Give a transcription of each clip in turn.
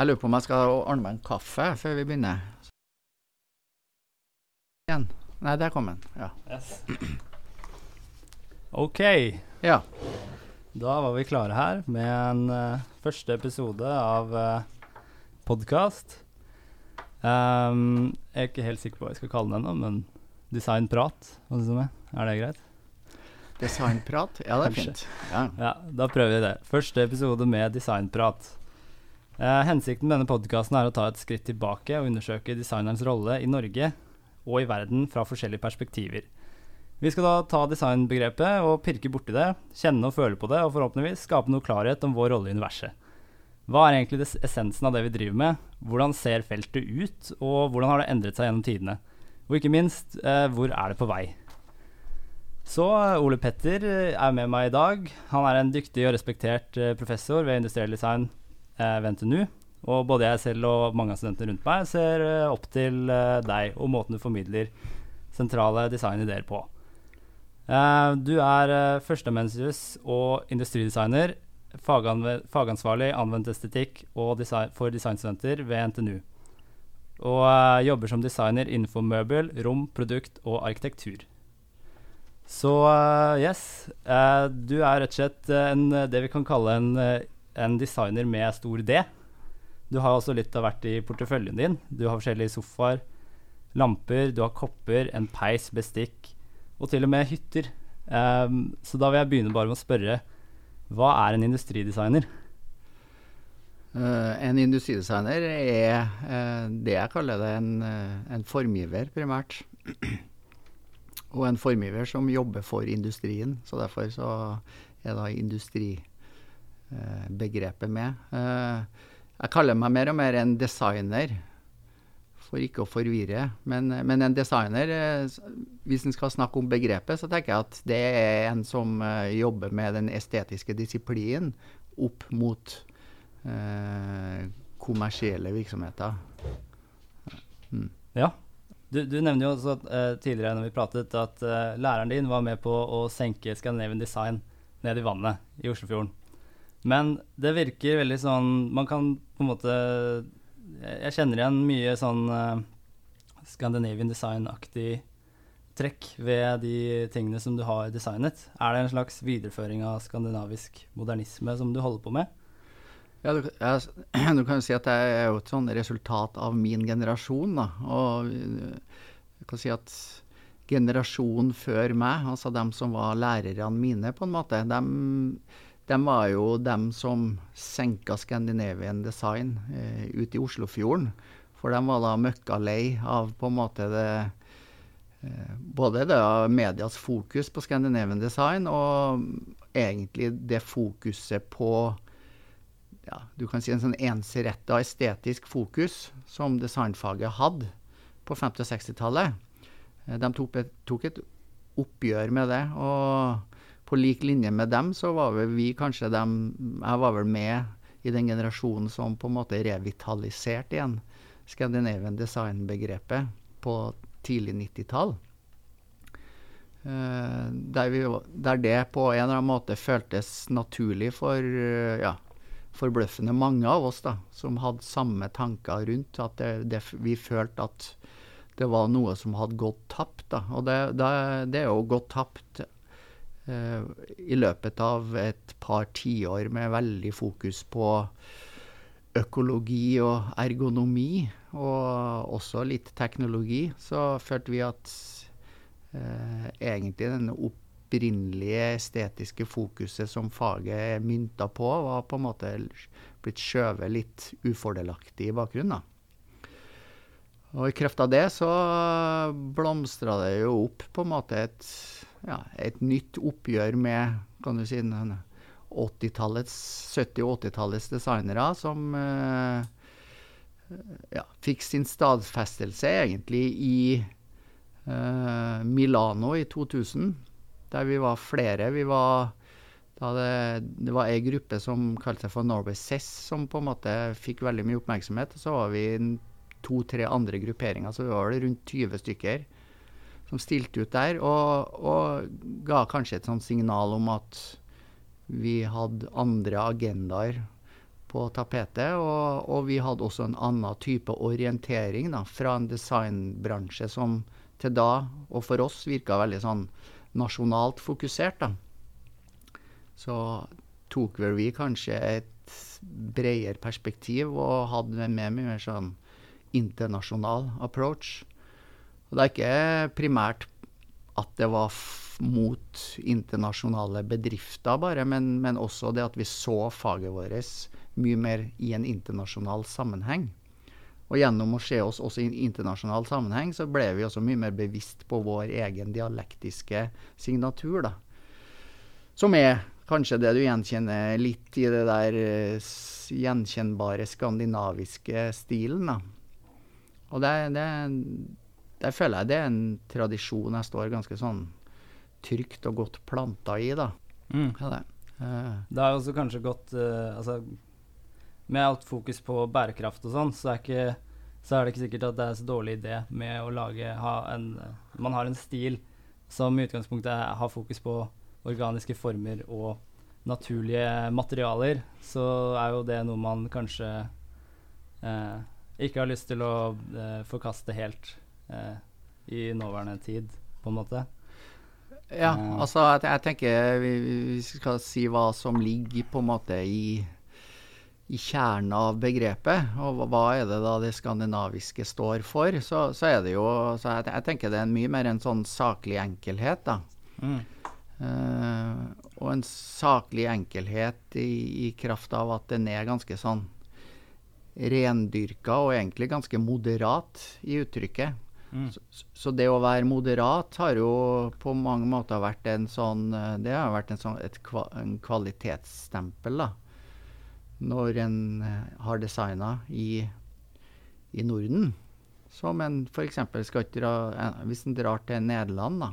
Jeg lurer på om jeg skal ordne meg en kaffe før vi begynner. Igjen. Nei, der kom den. Ja. Yes. OK, ja. da var vi klare her med en uh, første episode av uh, podkast. Um, jeg er ikke helt sikker på hva jeg skal kalle den ennå, men designprat, hva synes du om det? Er det greit? Designprat. Ja, det er Kanskje. fint. Ja. Ja, da prøver vi det. Første episode med designprat. Eh, hensikten med denne podkasten er å ta et skritt tilbake og undersøke designerens rolle i Norge og i verden fra forskjellige perspektiver. Vi skal da ta designbegrepet og pirke borti det, kjenne og føle på det, og forhåpentligvis skape noe klarhet om vår rolle i universet. Hva er egentlig essensen av det vi driver med? Hvordan ser feltet ut, og hvordan har det endret seg gjennom tidene? Og ikke minst, eh, hvor er det på vei? Så eh, Ole Petter er med meg i dag. Han er en dyktig og respektert professor ved industriell design ved NTNU. Og både jeg selv og mange av studentene rundt meg ser eh, opp til eh, deg og måten du formidler sentrale designideer på. Eh, du er førsteamanuensis og industridesigner, faganve fagansvarlig anvendt estetikk design for designstudenter ved NTNU. Og jobber som designer innenfor møbel, rom, produkt og arkitektur. Så yes, du er rett og slett en, det vi kan kalle en, en designer med stor D. Du har også litt av hvert i porteføljen din. Du har forskjellige sofaer, lamper, du har kopper, en peis, bestikk og til og med hytter. Um, så da vil jeg begynne bare med å spørre hva er en industridesigner? Uh, en industridesigner er uh, det jeg kaller det en, uh, en formgiver, primært. Og en formgiver som jobber for industrien. Så derfor så er da industribegrepet med. Eh, jeg kaller meg mer og mer en designer, for ikke å forvirre. Men, men en designer, eh, hvis en skal snakke om begrepet, så tenker jeg at det er en som eh, jobber med den estetiske disiplinen opp mot eh, kommersielle virksomheter. Ja. Du, du nevner jo også at, eh, tidligere når vi pratet at eh, læreren din var med på å senke Scandinavian Design ned i vannet i Oslofjorden. Men det virker veldig sånn Man kan på en måte Jeg kjenner igjen mye sånn uh, Scandinavian Design-aktig trekk ved de tingene som du har designet. Er det en slags videreføring av skandinavisk modernisme som du holder på med? Ja, du, jeg, du kan jo si at jeg er jo et sånn resultat av min generasjon. Da. Og øh, jeg kan si at generasjonen før meg, altså dem som var lærerne mine, på en måte, dem, dem var jo dem som senka Scandinavian Design eh, ut i Oslofjorden. For de var da møkka lei av på en måte det eh, Både det medias fokus på Scandinavian Design, og egentlig det fokuset på ja, du kan si en sånn ensretta estetisk fokus som designfaget hadde på 50- og 60-tallet. Eh, De tok, et- tok et oppgjør med det, og på lik linje med dem så var vel vi kanskje dem Jeg var vel med i den generasjonen som på en måte revitaliserte igjen Scandinavian design-begrepet på tidlig 90-tall. Eh, der, der det på en eller annen måte føltes naturlig for eh, ja, forbløffende mange av oss da, som hadde samme tanker rundt. At det, det, vi følte at det var noe som hadde gått tapt. Da. Og det, det, er jo gått tapt i løpet av et par tiår med veldig fokus på økologi og ergonomi, og også litt teknologi. Så følte vi at eh, egentlig denne opprinnelige estetiske fokuset som faget er mynta på, var på en måte blitt skjøvet litt ufordelaktig i bakgrunnen. Og i kreft av det så blomstra det jo opp på en måte et, ja, et nytt oppgjør med kan du si, 80-tallets, 70- og 80-tallets designere som eh, ja, fikk sin stadfestelse egentlig i eh, Milano i 2000, der vi var flere. Vi var det, det var ei gruppe som kalte seg for Norway Cess, som på en måte fikk veldig mye oppmerksomhet. Og så var vi to-tre andre grupperinger, så vi var rundt 20 stykker som stilte ut der, og, og ga kanskje et sånt signal om at vi hadde andre agendaer på tapetet. Og, og, vi hadde også en annen type orientering da, fra en designbransje som til da, og for oss, virka veldig sånn nasjonalt fokusert. da. Så tok vel vi kanskje et bredere perspektiv og hadde med mye mer sånn internasjonal approach. Og det er ikke primært at det var mot internasjonale bedrifter bare, men, men, også det at vi så faget vårt mye mer i en internasjonal sammenheng. Og gjennom å se oss også i en internasjonal sammenheng, så ble vi også mye mer bevisst på vår egen dialektiske signatur, da. Som er kanskje det du gjenkjenner litt i det der uh, gjenkjennbare skandinaviske stilen, da. Og det, det, det føler jeg det er en tradisjon jeg står ganske sånn trygt og godt planta i, da. Mm. Ja, det. Uh, det jo også kanskje gått uh, altså, Med alt fokus på bærekraft og sånn, så, så, er det ikke sikkert at det er så dårlig idé med å lage ha en, Man har en stil som i utgangspunktet har fokus på organiske former og naturlige materialer, så er jo det noe man kanskje uh, ikke har lyst til å forkaste helt i nåværende tid, på en måte. Ja, mm. altså jeg, jeg tenker vi, vi, skal si hva som ligger på en måte i, i kjernen av begrepet. Og hva er det da det skandinaviske står for? Så, så er det jo så jeg, jeg, tenker det er mye mer en sånn saklig enkelhet, da. Mm. Uh, og en saklig enkelhet i, i, kraft av at den er ganske sånn rendyrka og egentlig ganske moderat i uttrykket. Mm. Så, så, det å være moderat har jo på mange måter vært en sånn eh, Det har vært en sånn, et kva, en kvalitetsstempel, da. Når en eh, har designa i, i, Norden. Som en f.eks. skal ikke dra Hvis en drar til Nederland, da.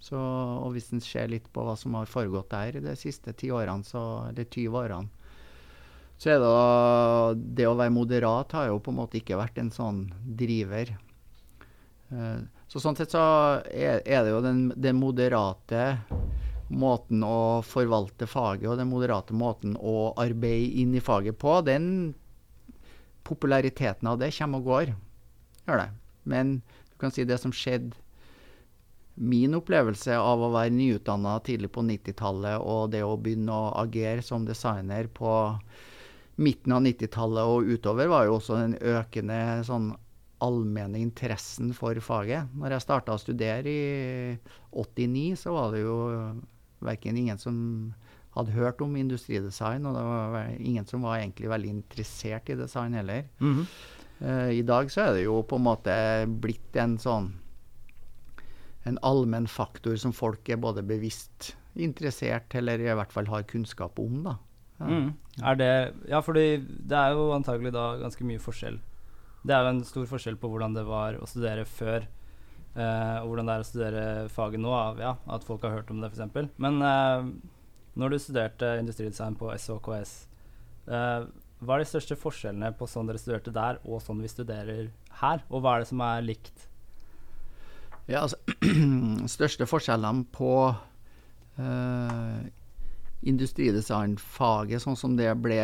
Så, og hvis en ser litt på hva som har foregått der de siste ti årene, så, eller 20 årene, så er det da Det å være moderat har jo på en måte ikke vært en sånn driver. Eh, så sånn sett så er, det jo den, den, moderate måten å forvalte faget og den moderate måten å arbeide inn i faget på, den populariteten av det kommer og går. Gjør det. Men du kan si det som skjedde Min opplevelse av å være nyutdanna tidlig på 90-tallet og det å begynne å agere som designer på midten av 90-tallet og utover, var jo også en økende sånn allmenne interessen for faget. Når jeg starta å studere i 89, så var det jo verken ingen som hadde hørt om industridesign, og det var ingen som var egentlig veldig interessert i design heller. Mm -hmm. uh, I dag så er det jo på en måte blitt en sånn en allmenn faktor som folk er både bevisst interessert, eller i hvert fall har kunnskap om. da. Ja, mm. er det, ja fordi det er jo antagelig da ganske mye forskjell det er jo en stor forskjell på hvordan det var å studere før, uh, og hvordan det er å studere faget nå. Ja, at folk har hørt om det, f.eks. Men uh, når du studerte industridesign på SHKS, uh, eh, hva er de største forskjellene på sånn dere studerte der, og sånn vi studerer her? Og hva er det som er likt? Ja, altså Største forskjellene på uh, industridesignfaget, sånn som det ble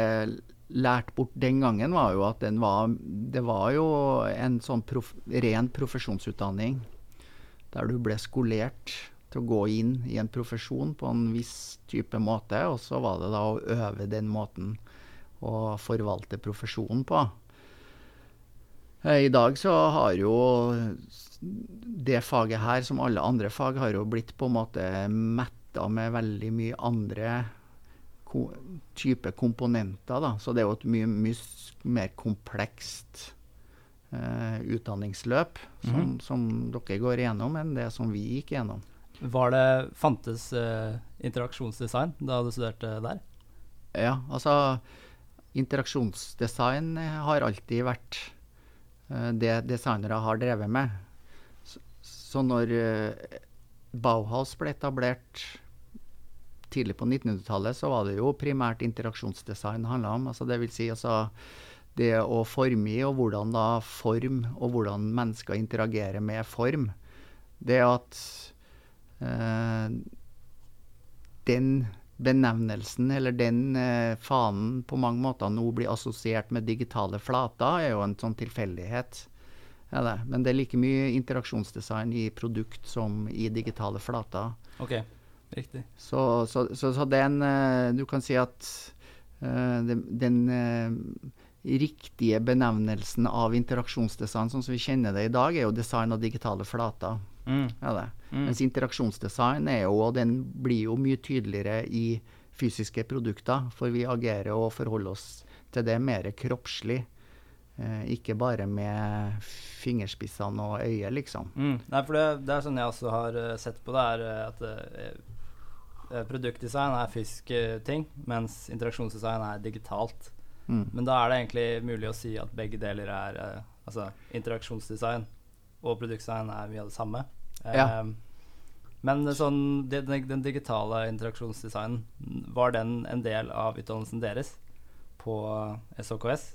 lært bort den gangen, var jo at var, det var jo en sånn prof, ren profesjonsutdanning. Der du ble skolert til å gå inn i en profesjon på en viss type måte. Og så var det da å øve den måten å forvalte profesjonen på. Eh, I dag så har jo det faget her, som alle andre fag, har jo blitt på en måte metta med veldig mye andre ko type komponenter. Da. Så det er jo et mye, mye mer komplekst eh, utdanningsløp som, mm. som, dere går igjennom, enn det som vi gikk igjennom. Var det, Fantes eh, interaksjonsdesign da du studerte der? Ja, altså Interaksjonsdesign har alltid vært eh, det designere har drevet med. Så, så når Bauhaus ble etablert tidlig på 1900-tallet så var det jo primært interaksjonsdesign det handla om. Altså det vil si altså det å forme i, og hvordan da form, og hvordan mennesker interagerer med form. Det at eh, den benevnelsen, eller den eh, fanen, på mange måter nå blir assosiert med digitale flater, er jo en sånn tilfeldighet. Ja, det. Men det er like mye interaksjonsdesign i produkt som i digitale flater. Ok, riktig. Så, så, så, så den eh, Du kan si at eh, den, den eh, riktige benevnelsen av interaksjonsdesign sånn som vi kjenner det i dag, er jo design av digitale flater. Mm. Ja, det. Mm. Mens interaksjonsdesign er jo, og den blir jo mye tydeligere i fysiske produkter, for vi agerer og forholder oss til det mer kroppslig. Eh, ikke bare med fingerspissene og øyet, liksom. Mm. Nei, for det, det er sånn jeg også har sett på det, er at det eh, produktdesign er fysiske ting, mens interaksjonsdesign er digitalt. Mm. Men da er det egentlig mulig å si at begge deler er eh, Altså interaksjonsdesign og produktdesign er mye av det samme. Ja. Eh, men sånn, den, den digitale interaksjonsdesignen, var den en del av utdannelsen deres på SHKS?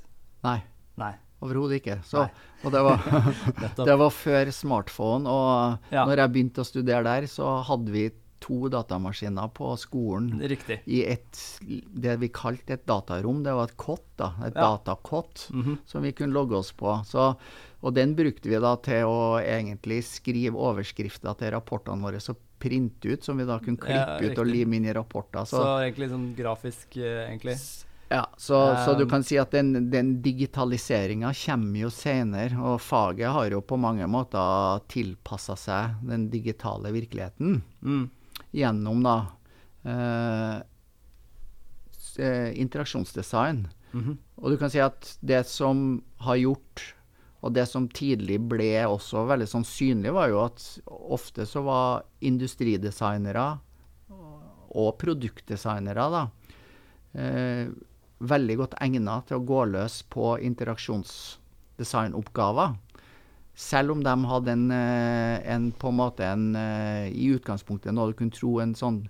Nei, Nei. overhodet ikke. Så, og det var, det var før smartphone, og Ja. når jeg begynte å studere der, så hadde vi to datamaskiner på skolen Riktig. i et, det vi kalte et datarom. Det var et kott, da, et Ja. datakott. Mhm. som vi kunne logge oss på. Så, og den brukte vi da til å egentlig skrive overskrifter til rapportene våre Så printe ut, som vi da kunne Ja, klippe ut og lime inn i rapporter. Så, Så, egentlig sånn grafisk, eh, egentlig. ja, så, så du Um, kan si at den, den digitaliseringa kommer jo senere, og faget har jo på mange måter tilpassa seg den digitale virkeligheten Mm. Gjennom da eh, eh, interaksjonsdesign. Mhm. Og du kan si at det som har gjort, og det som tidlig ble også veldig sånn synlig, var jo at ofte så var industridesignere og produktdesignere da, eh, veldig godt egnet til å gå løs på interaksjonsdesignoppgaver. Selv om de hadde en, eh, en på en måte en, eh, i utgangspunktet noe du kunne tro en sånn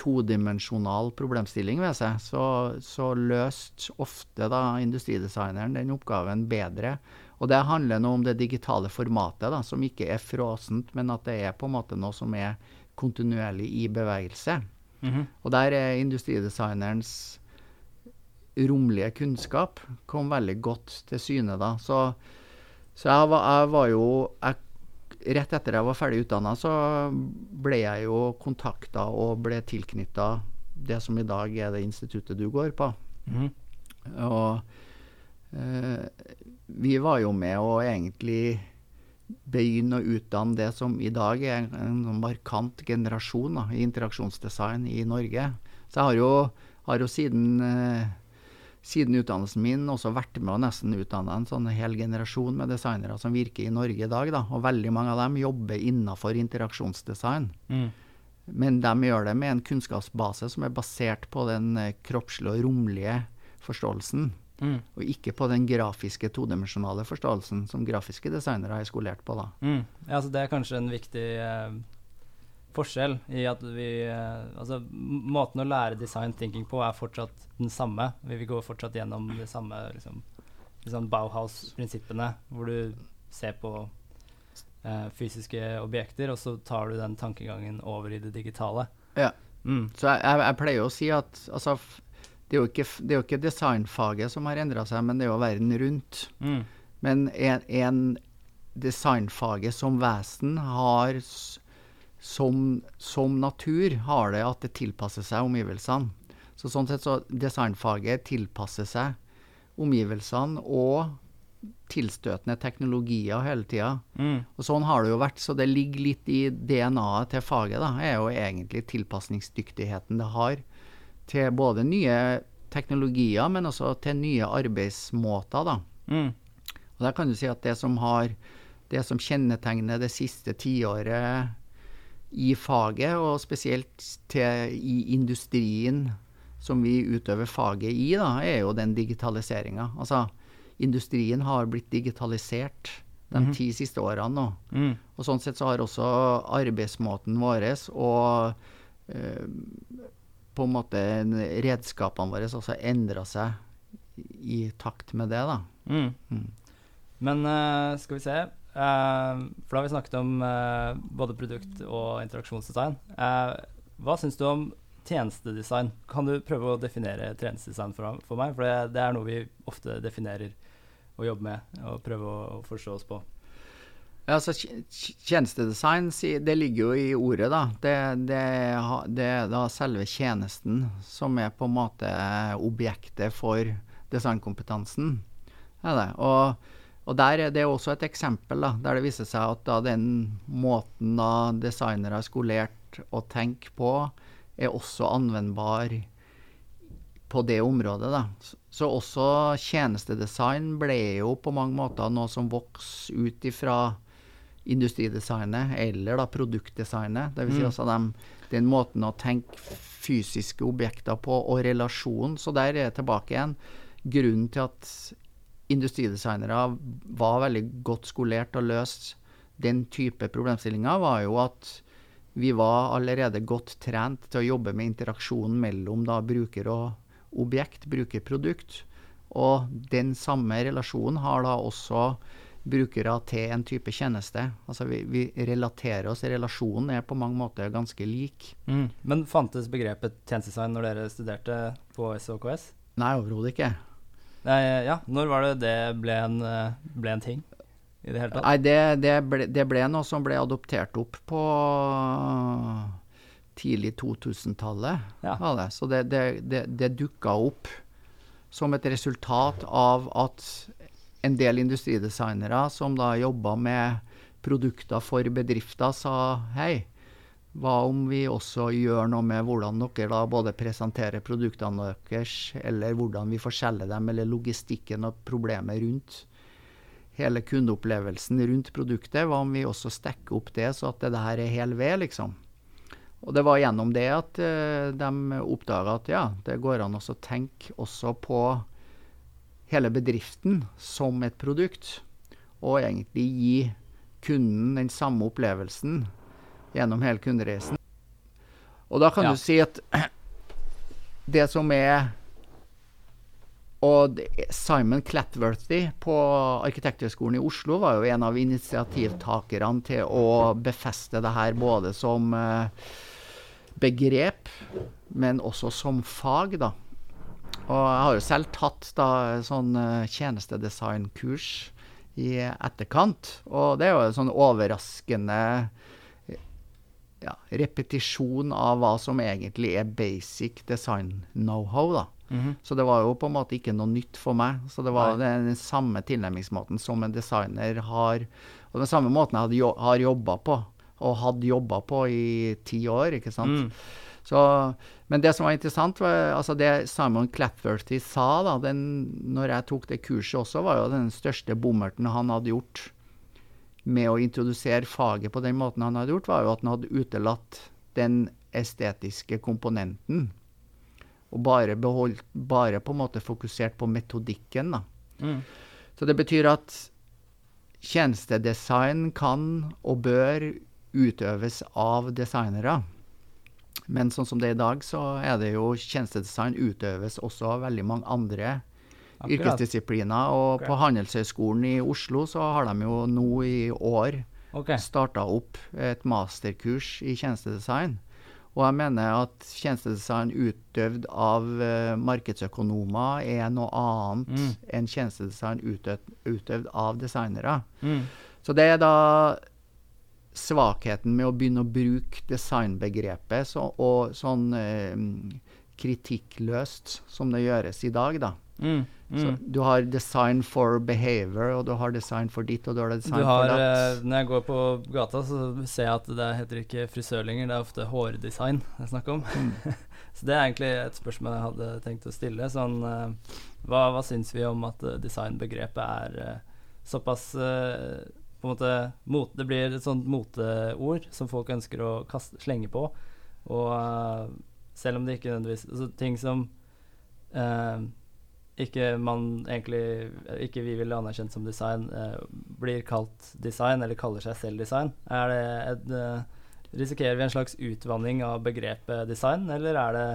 todimensjonal problemstilling ved seg, så, så løste ofte da industridesigneren den oppgaven bedre. Og det handler nå om det digitale formatet, da, som ikke er frosent, men at det er på en måte noe som er kontinuerlig i bevegelse. Mhm. Og der er industridesignerens romlige kunnskap kom veldig godt til syne da. Så, så jeg, var, jeg var jo jeg, Rett etter jeg var ferdig utdanna, så ble jeg jo kontakta og ble tilknytta det som i dag er det instituttet du går på. Mm. Og eh, vi var jo med å egentlig begynne å utdanne det som i dag er en, en sånn markant generasjon da, i interaksjonsdesign i Norge. Så jeg har jo, har jo siden, eh, siden utdannelsen min også vært med å nesten utdanne en sånn hel generasjon med designere som virker i Norge i dag. Da. Og veldig mange av dem jobber innafor interaksjonsdesign. Mm. Men de gjør det med en kunnskapsbase som er basert på den eh, kroppslige og romlige forståelsen. Mm. Og ikke på den grafiske todimensjonale forståelsen som grafiske designere er skolert på. da. Mm. Ja, så det er kanskje en viktig eh, forskjell i at vi eh, Altså måten å lære design thinking på er fortsatt den samme. Vi vil gå fortsatt gjennom de samme liksom, liksom Bauhaus-prinsippene, hvor du ser på eh, fysiske objekter, og så tar du den tankegangen over i det digitale. Ja. Mm. Så jeg, jeg, jeg pleier å si at altså, det, er ikke, det er jo ikke designfaget som har endra seg, men det er jo verden rundt. Mm. Men en, en designfaget som vesen har som, som natur har det at det tilpasser seg omgivelsene. Så sånn sett så designfaget tilpasser seg omgivelsene og tilstøtende teknologier hele tida. Mm. Og sånn har det jo vært, så det ligger litt i DNA-et til faget, da, er jo egentlig tilpasningsdyktigheten det har til både nye teknologier, men også til nye arbeidsmåter, da. Mm. Og der kan du si at det som har det som kjennetegner det siste tiåret i faget, og spesielt til, i industrien som vi utøver faget i, da, er jo den digitaliseringa. Altså, industrien har blitt digitalisert de Mhm. ti siste årene nå. Mm. Og sånn sett så har også arbeidsmåten vår og eh, på en måte redskapene våre også endra seg i takt med det, da. Mm. Mm. Men uh, skal vi se For da har vi snakket om eh, både produkt og interaksjonsdesign. Eh, hva syns du om tjenestedesign. Kan du prøve å definere tjenestedesign for, meg? For det, er noe vi ofte definerer og jobber med og prøver å forstå oss på. Altså Tjenestedesign det ligger jo i ordet. da. Det, det, det, er da selve tjenesten som er på en måte objektet for designkompetansen. Er det. Og, og der er det også et eksempel da, der det viser seg at da den måten da designere er skolert å tenke på, er også anvendbar på det området. da. Så også tjenestedesign ble jo på mange måter noe som vokste ut ifra industridesignet eller da produktdesignet. Dvs. Si mm. altså den, den måten å tenke fysiske objekter på og relasjon. Så der er jeg tilbake igjen. Grunnen til at industridesignere var veldig godt skolert og løst den type problemstillinger, var jo at vi var allerede godt trent til å jobbe med interaksjonen mellom da bruker og objekt, bruker-produkt. Og den samme relasjonen har da også brukere til en type tjeneste. Altså vi, vi, relaterer oss, relasjonen er på mange måter ganske lik. Mm. Men fantes begrepet tjenestedesign når dere studerte på SOKS? Nei, overhodet ikke. Nei, ja, Når var det det ble en, ble en ting? I det hele tatt? Nei, det, det, ble, det ble noe som ble adoptert opp på tidlig 2000-tallet. Ja. Så det, det, det, det dukka opp som et resultat av at en del industridesignere som da jobba med produkter for bedrifter, sa hei, hva om vi også gjør noe med hvordan dere da både presenterer produktene deres, eller hvordan vi får selge dem, eller logistikken og problemet rundt hele kundeopplevelsen rundt produktet. Hva om vi også stekker opp det, så at det her er hel ved, liksom. Og det var gjennom det at uh, de oppdaga at ja, det går an å tenke også på hele bedriften som et produkt, og egentlig gi kunden den samme opplevelsen gjennom hele kundereisen. Og da kan ja. du si at det som er og Simon Clatworthy på Arkitekthøgskolen i Oslo var jo en av initiativtakerne til å befeste det her både som eh, begrep, men også som fag. da. Og jeg har jo selv tatt da sånn uh, tjenestedesignkurs i etterkant. Og det er jo en sånn overraskende ja, repetisjon av hva som egentlig er basic design know-how. da. Mm -hmm. Så det var jo på en måte ikke noe nytt for meg. Så det var den, den, samme tilnærmingsmåten som en designer har Og den samme måten jeg jo, har jobba på, og hadde jobba på i ti år. ikke sant? Mm. Så, men det som var interessant, var altså det Simon Clapworthy sa da den, når jeg tok det kurset også, var jo den største bommerten han hadde gjort med å introdusere faget på den måten han hadde gjort, var jo at han hadde utelatt den estetiske komponenten. Og bare, beholdt, bare på en måte fokusert på metodikken. da. Mm. Så det betyr at tjenestedesign kan og bør utøves av designere. Men sånn som det er i dag, så er det jo tjenestedesign utøves også av veldig mange andre Akkurat. yrkesdisipliner. Og okay. på Handelshøyskolen i Oslo så har de jo nå i år okay. starta opp et masterkurs i tjenestedesign. Og jeg mener at tjenestedesign utøvd av uh, markedsøkonomer er noe annet mm. enn tjenestedesign utøvd, utøvd av designere. Mm. Så det er da svakheten med å begynne å bruke designbegrepet så, og sånn uh, kritikkløst som det gjøres i dag, da. Mm, mm. Så du har design for behavior, og du har design for ditt, og du har design du har, for datt. Eh, når jeg går på gata, så ser jeg at det heter ikke frisør lenger, det er ofte hårdesign jeg snakker om. Mm. så det er egentlig et spørsmål jeg hadde tenkt å stille. Sånn, eh, hva, hva syns vi om at uh, designbegrepet er såpass på en måte mot, Det blir et sånt moteord som folk ønsker å kaste, slenge på. Og selv om det ikke nødvendigvis altså, Ting som uh, ikke man egentlig Ikke vi ville anerkjent som design, eh, blir kalt design, eller kaller seg selv design. Er det et, Risikerer vi en slags utvanning av begrepet design, eller er det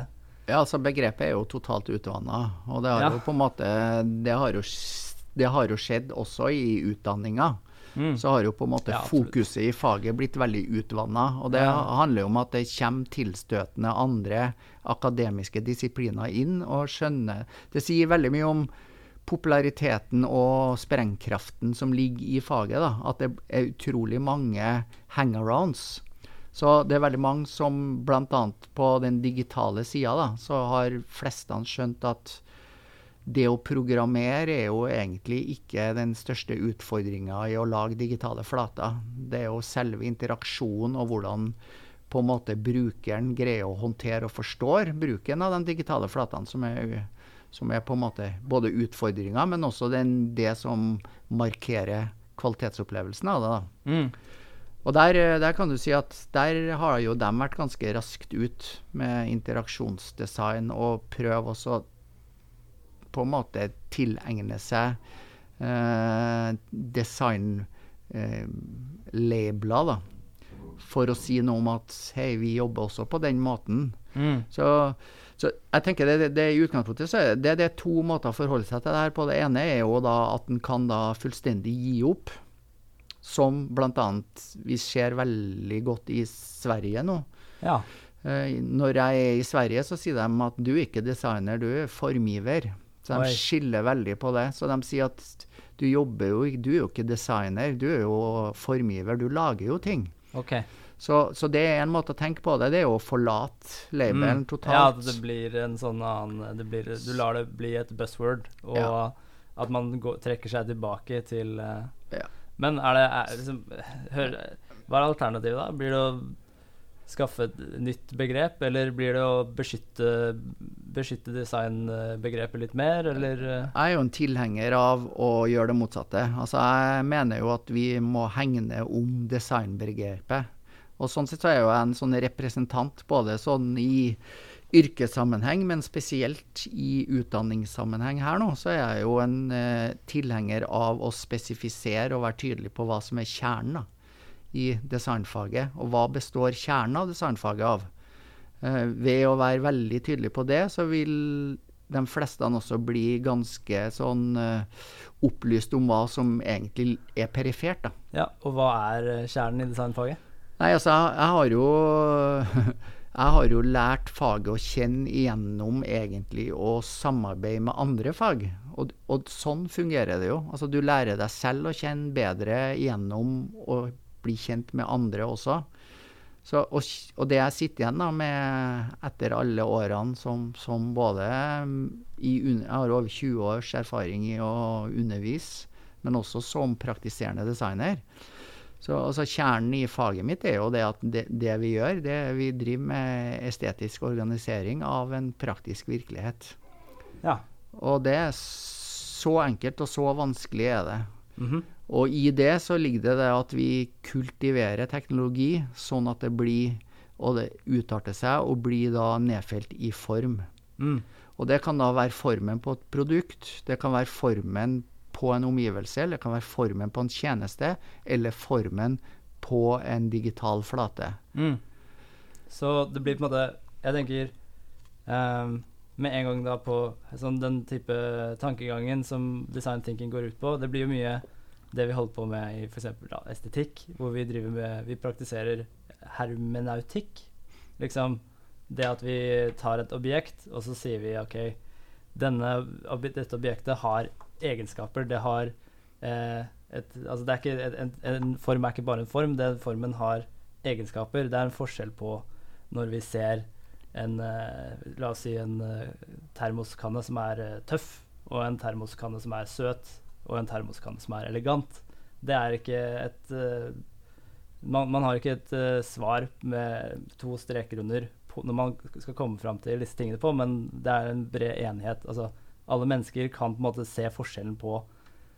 Ja, altså begrepet er jo totalt utvanna, og det har ja. jo på en måte det har jo, det har jo skjedd også i utdanninga. Mm. så har jo på en måte Ja, fokuset i faget blitt veldig utvanna. Og det Ja. handler jo om at det kommer tilstøtende andre akademiske disipliner inn og skjønner Det sier veldig mye om populariteten og sprengkraften som ligger i faget. da, At det er utrolig mange hangarounds. Så det er veldig mange som bl.a. på den digitale sida, så har flestene skjønt at det å programmere er jo egentlig ikke den største utfordringa i å lage digitale flater. Det er jo selve interaksjonen og hvordan på en måte brukeren greier å håndtere og forstår bruken av de digitale flatene, som er, som er på en måte både utfordringa, men også den, det som markerer kvalitetsopplevelsen av det. Mm. Og der, der kan du si at der har jo de vært ganske raskt ut med interaksjonsdesign og prøve også på en måte tilegne seg eh, designlabler, da. For å si noe om at hei, vi jobber også på den måten. Mm. Så, så jeg tenker det, det, det i utgangspunktet så er det, det er to måter å forholde seg til det her på. Det ene er jo da at en kan da fullstendig gi opp. Som bl.a. vi ser veldig godt i Sverige nå. Ja. Eh, når jeg er i Sverige, så sier de at du er ikke designer, du er formgiver. Så de Oi. skiller veldig på det. Så de sier at du jobber jo Du er jo ikke designer, du er jo formgiver. Du lager jo ting. Ok. Så, så det er en måte å tenke på det. Det er jo å forlate labelen Mm. Ja, totalt. at det blir en sånn annen det blir, Du lar det bli et buzzword, og Ja. at man går, trekker seg tilbake til uh, Ja. Men er det er, liksom, hør, Hva er alternativet, da? Blir det å skaffe et nytt begrep, eller blir det å beskytte, beskytte designbegrepet litt mer, eller eh? Jeg er jo en tilhenger av å gjøre det motsatte. Altså, jeg mener jo at vi må hegne om designbegrepet. Og sånn sett så er jeg jo en sånn representant både sånn i yrkessammenheng, men spesielt i utdanningssammenheng her nå, så er jeg jo en eh, tilhenger av å spesifisere og være tydelig på hva som er kjernen da, i designfaget. Og hva består kjernen av designfaget av? Eh, ved å være veldig tydelig på det, så vil de fleste også bli ganske sånn eh, opplyst om hva som egentlig er perifert. da. Ja, og hva er eh, kjernen i designfaget? Nei, altså, jeg, jeg har jo Jeg har jo lært faget å kjenne igjennom egentlig å samarbeide med andre fag. Og, og sånn fungerer det jo. Altså, du lærer deg selv å kjenne bedre gjennom å bli kjent med andre også. Så, og, og det jeg sitter igjen da med etter alle årene som, som både mm, i, Jeg har over 20 års erfaring i å undervise, men også som praktiserende designer. Så altså, Kjernen i faget mitt er jo det at det, det vi gjør, det vi driver med estetisk organisering av en praktisk virkelighet. Ja. Og det er så enkelt og så vanskelig er det. Mhm. Og i det så ligger det det at vi kultiverer teknologi sånn at det blir og det utarter seg og blir da nedfelt i form. Mm. Og det kan da være formen på et produkt, det kan være formen på en omgivelse, eller det kan være formen på en tjeneste, eller formen på en digital flate. Mm. Så det blir på en måte Jeg tenker um, med en gang da på sånn den type tankegangen som design thinking går ut på. Det blir jo mye det vi holder på med i f.eks. estetikk, hvor vi driver med Vi praktiserer hermenautikk. Liksom det at vi tar et objekt, og så sier vi OK, denne, dette objektet har egenskaper. Det har eh, et Altså, det er ikke en, en form er ikke bare en form, den formen har egenskaper. Det er en forskjell på når vi ser en eh, La oss si en eh, termoskanne som er eh, tøff, og en termoskanne som er søt, og en termoskanne som er elegant. Det er ikke et uh, man, man har ikke et uh, svar med to streker under på, når man skal komme fram til disse tingene på, men det er en bred enighet. Altså, alle mennesker kan på en måte se forskjellen på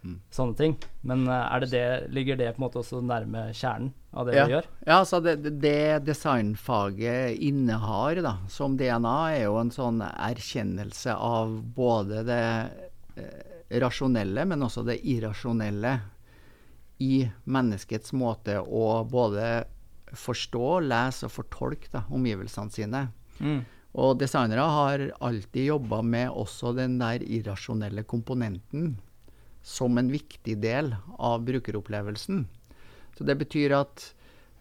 Mm. sånne ting. Men uh, er det det, ligger det på en måte også nærme kjernen av det Ja. vi gjør? Ja, altså det, det- designfaget innehar da, som DNA, er jo en sånn erkjennelse av både det rasjonelle, men også det irrasjonelle i menneskets måte å både forstå, lese og fortolke da, omgivelsene sine. Mm. Og designere har alltid jobba med også den der irrasjonelle komponenten. som en viktig del av brukeropplevelsen. Så det betyr at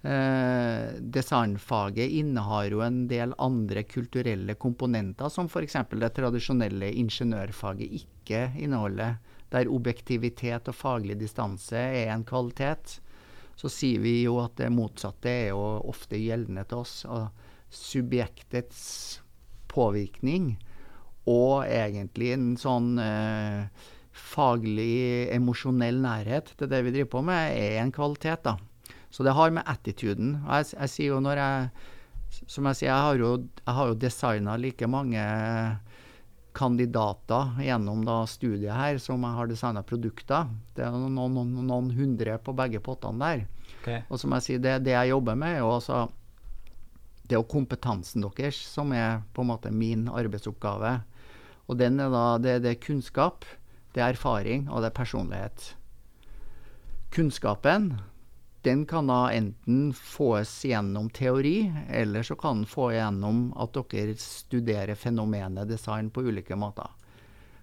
eh, designfaget innehar jo en del andre kulturelle komponenter, som f.eks. det tradisjonelle ingeniørfaget ikke inneholder. Der objektivitet og faglig distanse er en kvalitet. Så sier vi jo at det motsatte er jo ofte gjeldende til oss. Og subjektets påvirkning og egentlig en sånn eh, faglig, emosjonell nærhet til det vi driver på med, er en kvalitet. da. Så det har med attituden jeg, jeg, sier jo når jeg Som jeg sier, jeg har jo, jeg har jo designa like mange kandidater gjennom da studiet her som jeg har designa produkter. Det er noen, noen, noen, hundre på begge pottene der. Okay. Og som jeg sier, det, det jeg jobber med, er jo altså det er jo kompetansen deres som er på en måte min arbeidsoppgave. Og den er da, det, det er kunnskap, det er erfaring, og det er personlighet. Kunnskapen den kan da enten fås gjennom teori, eller så kan den få gjennom at dere studerer fenomenet design på ulike måter.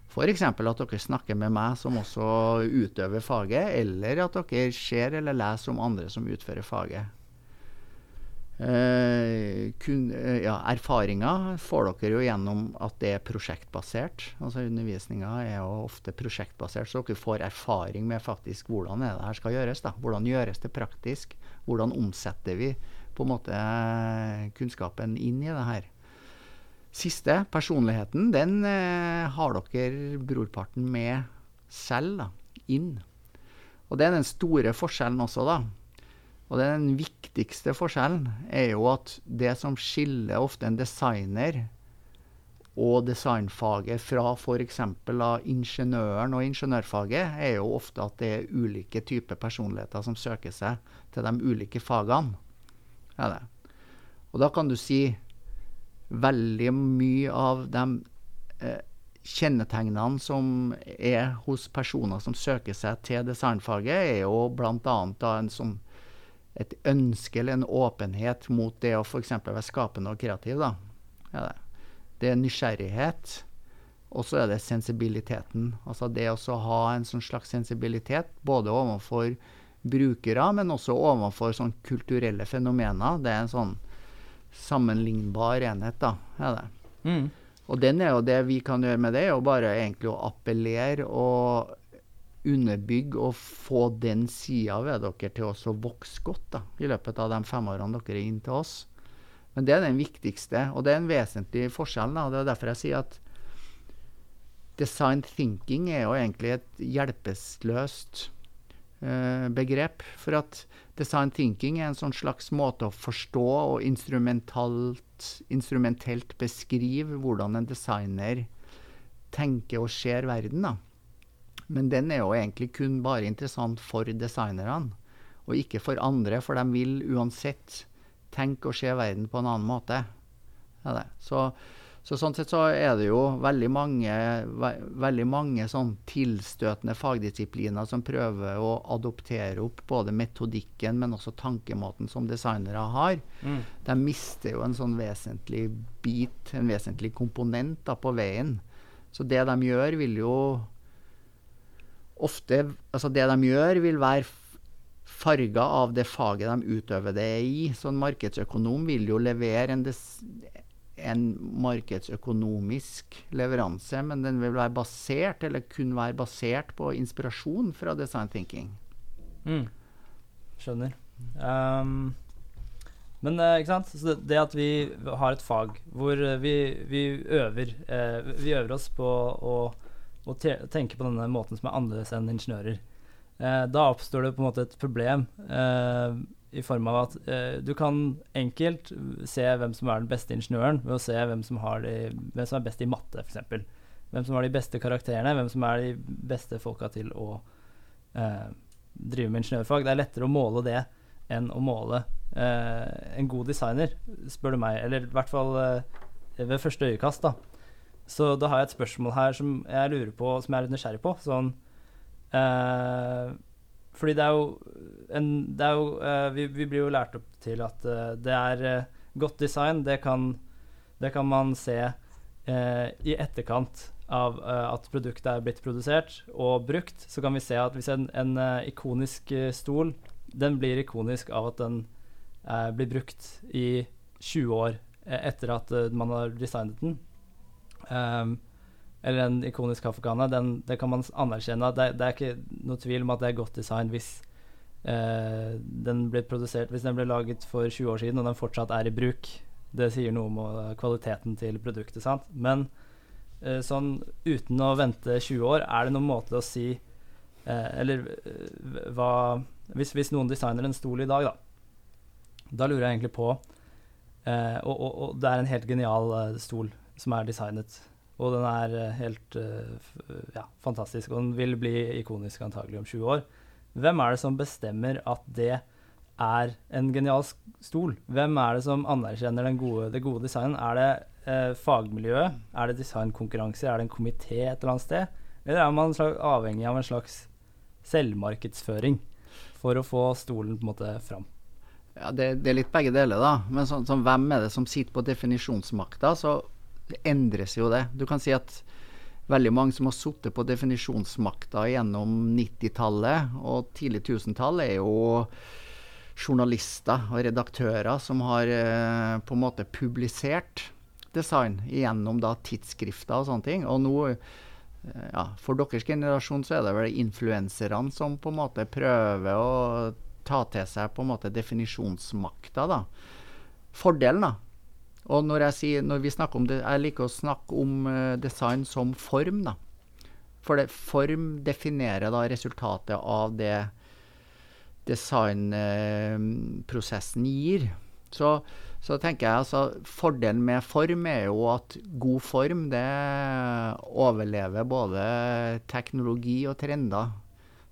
F.eks. at dere snakker med meg som også utøver faget, eller at dere ser eller leser om andre som utfører faget. Uh, kun, uh, ja, Erfaringer får dere jo gjennom at det er prosjektbasert. Altså Undervisninga er jo ofte prosjektbasert, så dere får erfaring med faktisk hvordan det her skal gjøres. da. Hvordan gjøres det praktisk? Hvordan omsetter vi på en måte kunnskapen inn i det her? Siste, personligheten, den eh, har dere brorparten med selv da, inn. Og det er den store forskjellen også, da. Og den viktigste forskjellen er jo at det som skiller ofte en designer og designfaget fra f.eks. ingeniøren og ingeniørfaget, er jo ofte at det er ulike typer personligheter som søker seg til de ulike fagene. Ja, og da kan du si veldig mye av de eh, kjennetegnene som er hos personer som søker seg til designfaget, er jo bl.a. en sånn et ønske eller en åpenhet mot det å f.eks. være skapende og kreativ. Da. Ja, det. det er nysgjerrighet, og så er det sensibiliteten. Altså det å ha en sånn slags sensibilitet både overfor brukere, men også overfor sånn kulturelle fenomener. Det er en sånn sammenlignbar enhet, da. Ja, det. Mm. Og den er jo det vi kan gjøre med det, er jo bare egentlig å appellere og underbygge og få den sida ved dere til å vokse godt da, i løpet av de fem årene dere er inn til oss. Men det er den viktigste, og det er en vesentlig forskjell. Da. Det er derfor jeg sier at design thinking er jo egentlig et hjelpeløst uh, begrep. For at design thinking er en sånn slags måte å forstå og instrumentelt beskrive hvordan en designer tenker og ser verden. da. Men den er jo egentlig kun bare interessant for designerne, og ikke for andre, for de vil uansett tenke og se verden på en annen måte. Ja, så, så, sånn sett så er det jo veldig mange, ve veldig mange sånn tilstøtende fagdisipliner som prøver å adoptere opp både metodikken, men også tankemåten som designere har. Mm. De mister jo en sånn vesentlig bit, en vesentlig komponent da, på veien. Så det de gjør, vil jo ofte Altså, det de gjør, vil være farga av det faget de utøver det i. Så en markedsøkonom vil jo levere en, en markedsøkonomisk leveranse, men den vil være basert, eller kun være basert på inspirasjon fra design thinking. Mm. Skjønner. Um, men uh, ikke sant? Det, det, at vi har et fag hvor vi, vi øver uh, Vi øver oss på å og te tenke på denne måten som er annerledes enn ingeniører. Eh, da oppstår det på en måte et problem eh, i form av at eh, du kan enkelt se hvem som er den beste ingeniøren ved å se hvem som, de, hvem som er best i matte, f.eks. Hvem som har de beste karakterene, hvem som er de beste folka til å eh, drive med ingeniørfag. Det er lettere å måle det enn å måle eh, en god designer, spør du meg. Eller i hvert fall eh, ved første øyekast, da. Så da har jeg et spørsmål her som jeg lurer på, som jeg er litt nysgjerrig på. Sånn eh, Fordi det er jo, en, det er jo eh, vi, vi, blir jo lært opp til at eh, det er eh, godt design. Det kan, det kan man se eh, i etterkant av uh, at produktet er blitt produsert og brukt, så kan vi se at hvis en, en ikonisk stol den blir ikonisk av at den blir brukt i 20 år etter at man har designet den. Um, eller en ikonisk kaffekanne. Den, det kan man anerkjenne. Det, det, er ikke noe tvil om at det er godt design hvis den blir produsert Hvis den ble laget for 20 år siden og den fortsatt er i bruk. Det sier noe om kvaliteten til produktet. sant? Men uh, sånn uten å vente 20 år, er det noen måte å si uh, Eller eh, hva hvis, hvis, noen designer en stol i dag, da, da lurer jeg egentlig på eh, og, og, og, det er en helt genial uh, stol som er designet. Og den er uh, helt uh, ja, fantastisk, og den vil bli ikonisk antagelig om 20 år. Hvem er det som bestemmer at det er en genial stol? Hvem er det som anerkjenner gode, det gode designen? Er det eh, fagmiljøet? Er det designkonkurranser? Er det en komité et eller annet sted? Eller er man slags, avhengig av en slags selvmarkedsføring for å få stolen på en måte fram? Ja, det, det er litt begge deler, da. Men så, så, hvem er det som sitter på definisjonsmakta? Endres jo det. Du kan si at veldig mange som har sittet på definisjonsmakta gjennom 90-tallet og tidlig 1000-tall, er jo journalister og redaktører som har eh, på en måte publisert design gjennom da tidsskrifter og sånne ting. Og nå, eh, ja, for deres generasjon så er det vel influenserne som på en måte prøver å ta til seg på en måte definisjonsmakta, da. Fordelen, da. Og når, jeg sier, når vi snakker om det, jeg liker å snakke om uh, design som form, da. For det, form definerer da resultatet av det designprosessen gir. Så så tenker jeg altså Fordelen med form er jo at god form det overlever både teknologi og trender.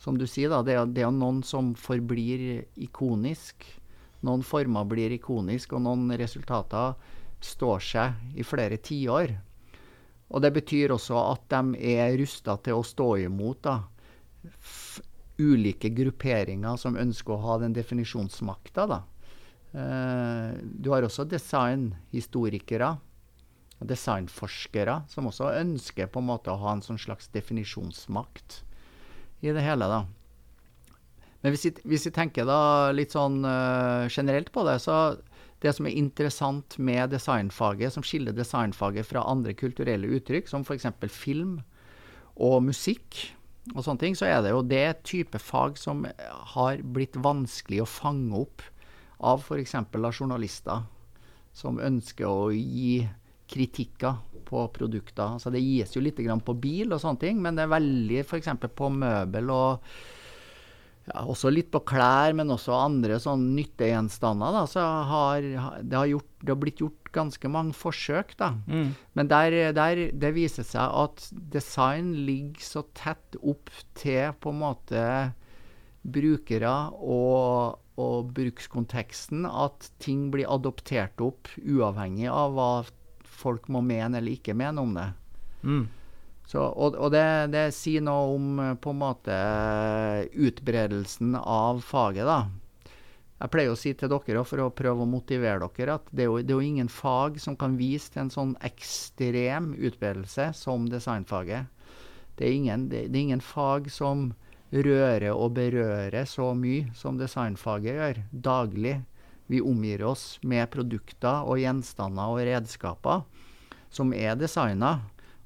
Som du sier, da, det det er noen som forblir ikonisk. Noen former blir ikonisk, og noen resultater står seg i flere tiår. Og det betyr også at de er rusta til å stå imot da, ulike grupperinger som ønsker å ha den definisjonsmakta. da. Uh, du har også designhistorikere og designforskere som også ønsker på en måte å ha en sånn slags definisjonsmakt i det hele. da. Men hvis vi, hvis vi tenker da litt sånn uh, generelt på det, så det som er interessant med designfaget, som skiller designfaget fra andre kulturelle uttrykk, som f.eks. film og musikk og sånne ting, så er det jo det type fag som har blitt vanskelig å fange opp av f.eks. journalister som ønsker å gi kritikker på produkter. Altså det gis jo litt på bil og sånne ting, men det er veldig f.eks. på møbel og ja, også litt på klær, men også andre sånn nyttegjenstander. Da, så har, det, har gjort, det, har blitt gjort ganske mange forsøk. Da. Mm. Men der, der, det viser seg at design ligger så tett opp til på en måte brukere og og brukskonteksten at ting blir adoptert opp uavhengig av hva folk må mene eller ikke mene om det. Mm. Så, og, og det, det, sier noe om på en måte utbredelsen av faget, da. Jeg pleier å si til dere, for å prøve å motivere dere, at det er, jo, det er jo ingen fag som kan vise til en sånn ekstrem utbredelse som designfaget. Det er ingen, det, det er ingen fag som rører og berører så mye som designfaget gjør daglig. Vi omgir oss med produkter og gjenstander og redskaper som er designa.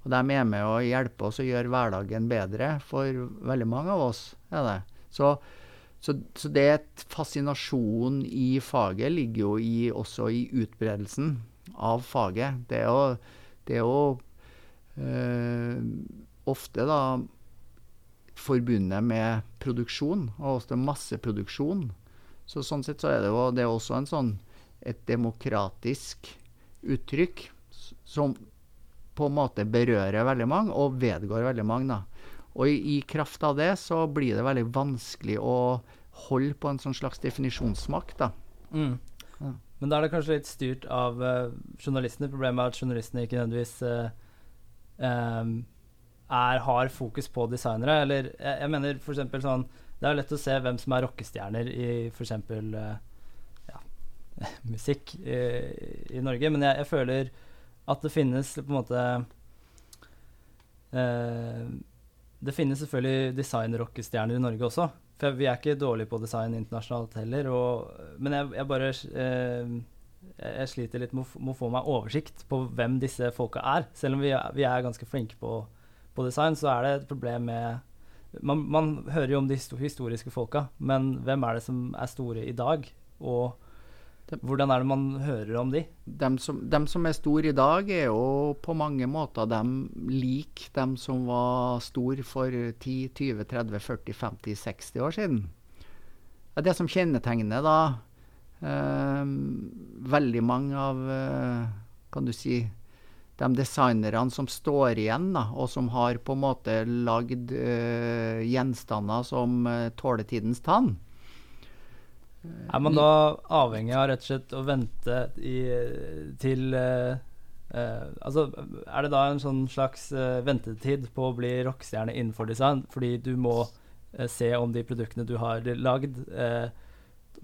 Og de er med å hjelpe oss å gjøre hverdagen bedre for veldig mange av oss. er det. Så, så, så det fascinasjonen i faget ligger jo i, også i utbredelsen av faget. Det er jo, det er jo øh, ofte da forbundet med produksjon, og også masseproduksjon. Så sånn sett så er det jo det er også en sånn, et demokratisk uttrykk som på en måte berører veldig mange, og vedgår veldig mange. da. Og i, i, kraft av det så blir det veldig vanskelig å holde på en sånn slags definisjonsmakt. da. Mm. Ja. Men da er det kanskje litt styrt av uh, journalistene. Problemet er at journalistene ikke nødvendigvis uh, um, er, har fokus på designere. Eller jeg, jeg mener for sånn Det er lett å se hvem som er rockestjerner i f.eks. Uh, ja, musikk i, i, Norge, men jeg, jeg, føler at det finnes på en måte eh, Det finnes selvfølgelig designrockestjerner i Norge også. For vi er ikke dårlige på design internasjonalt heller. Og, men jeg, jeg bare eh, jeg sliter litt med å, få meg oversikt på hvem disse folka er. Selv om vi er, vi er ganske flinke på, på design, så er det et problem med man, man hører jo om de historiske folka, men hvem er det som er store i dag? Og hvordan er det man hører om de? Dem som, dem som er store i dag, er jo på mange måter dem lik dem som var store for 10, 20, 30, 40, 50, 60 år siden. Det som kjennetegner da eh, veldig mange av eh, Kan du si de designerne som står igjen, da, og som har på en måte lagd eh, gjenstander som eh, tåler tidens tann. Er man da avhengig av rett og slett å vente i, til uh, Altså, er det da en sånn slags uh, ventetid på å bli rockestjerne innenfor design, fordi du må se om de produktene du har lagd,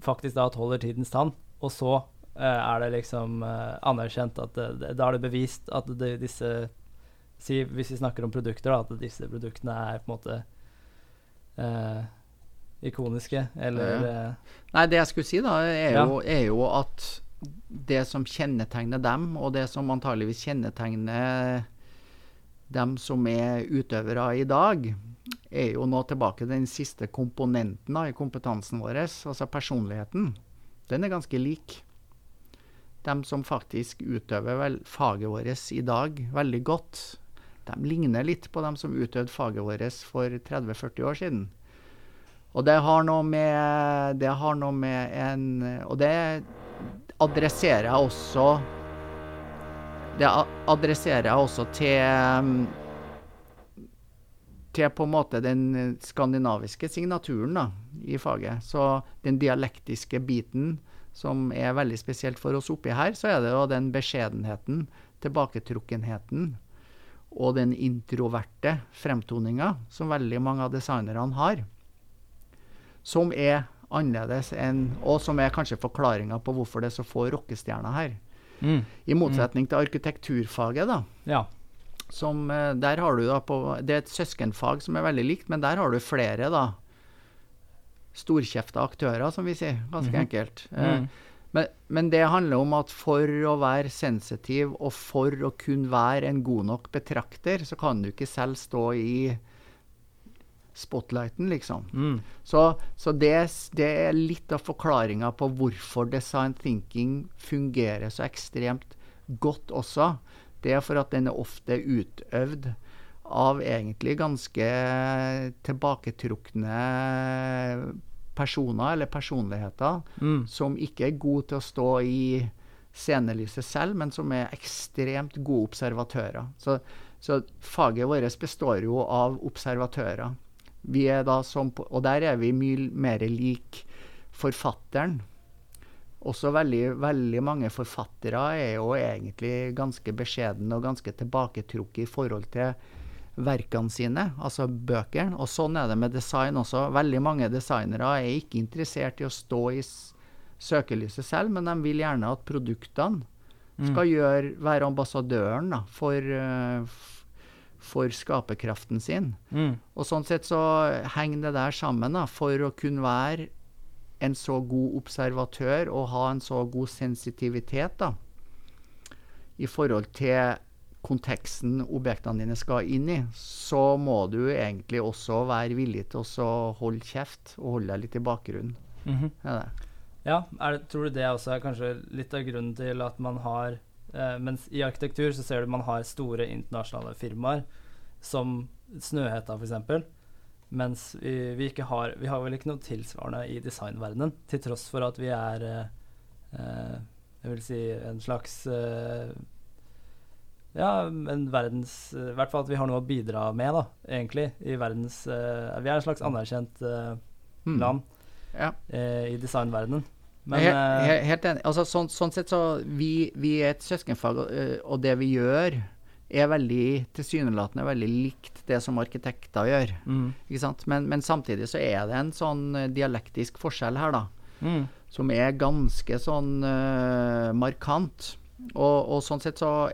faktisk da holder tidens tann, og så er det liksom anerkjent at Da er det bevist at det, disse si, Hvis vi snakker om produkter, da, at disse produktene er på en måte ikoniske, eller Ja. eh, Nei, det jeg skulle si da, er jo, er jo at det som kjennetegner dem, og det som antageligvis kjennetegner dem som er utøvere i dag, er jo nå tilbake den siste komponenten da, i kompetansen vår, altså personligheten. Den er ganske lik. De som faktisk utøver vel faget vårt i dag veldig godt, de ligner litt på dem som utøvde faget vårt for 30-40 år siden. Og det har noe med Det har noe med en Og det adresserer jeg også Det adresserer jeg også til til på en måte den skandinaviske signaturen da, i faget. Så den dialektiske biten som er veldig spesielt for oss oppi her, så er det jo den beskjedenheten, tilbaketrukkenheten og den introverte fremtoninga som veldig mange av designerne har som er annerledes enn Og som er kanskje forklaringa på hvorfor det er så få rockestjerner her. mm, I motsetning til arkitekturfaget, da. Ja. Som, eh, der har du da på, det er et søskenfag som er veldig likt, men der har du flere da storkjefta aktører, som vi sier. Ganske Mhm. enkelt. Eh, Mm. men, men det handler om at for å være sensitiv, og for å kunne være en god nok betrakter, så kan du ikke selv stå i spotlighten, liksom. Mm. Så, så det, det er litt av forklaringa på hvorfor design thinking fungerer så ekstremt godt også. Det er for at den er ofte utøvd av egentlig ganske tilbaketrukne personer eller personligheter Mm. som ikke er gode til å stå i scenelyset selv, men som er ekstremt gode observatører. Så, så faget vårt består jo av observatører. Vi er da som, og der er vi mye mer lik forfatteren. Også veldig, veldig mange forfattere er jo egentlig ganske beskjedne og ganske tilbaketrukket i forhold til verkene sine, altså bøkene. Og sånn er det med design også. Veldig mange designere er ikke interessert i å stå i søkelyset selv, men de vil gjerne at produktene skal gjøre, være ambassadøren da, for, eh, for skaperkraften sin. Mm. Og sånn sett så henger det der sammen, da, for å kunne være en så god observatør og ha en så god sensitivitet da, i forhold til konteksten objektene dine skal inn i, så må du egentlig også være villig til å holde kjeft og holde deg litt i bakgrunnen. Mm -hmm. Ja, er det, tror du det også er kanskje litt av grunnen til at man har eh, Mens i arkitektur så ser du man har store internasjonale firmaer, som Snøhetta f.eks. Mens vi, vi ikke har Vi har vel ikke noe tilsvarende i designverdenen, til tross for at vi er eh, eh, Jeg vil si en slags Ja, en verdens I hvert fall at vi har noe å bidra med, da, egentlig, i verdens Vi er en slags anerkjent eh, Mm. land Ja. eh, i designverdenen. Men helt, eh, helt, enig. Altså, sånn, sånn sett så vi, vi er et søskenfag, og, øh, det vi gjør, er veldig tilsynelatende veldig likt det som arkitekter gjør. mm, Ikke sant? Men, men samtidig så er det en sånn øh, dialektisk forskjell her, da. mm, Som er ganske sånn uh, markant. Og, og sånn sett så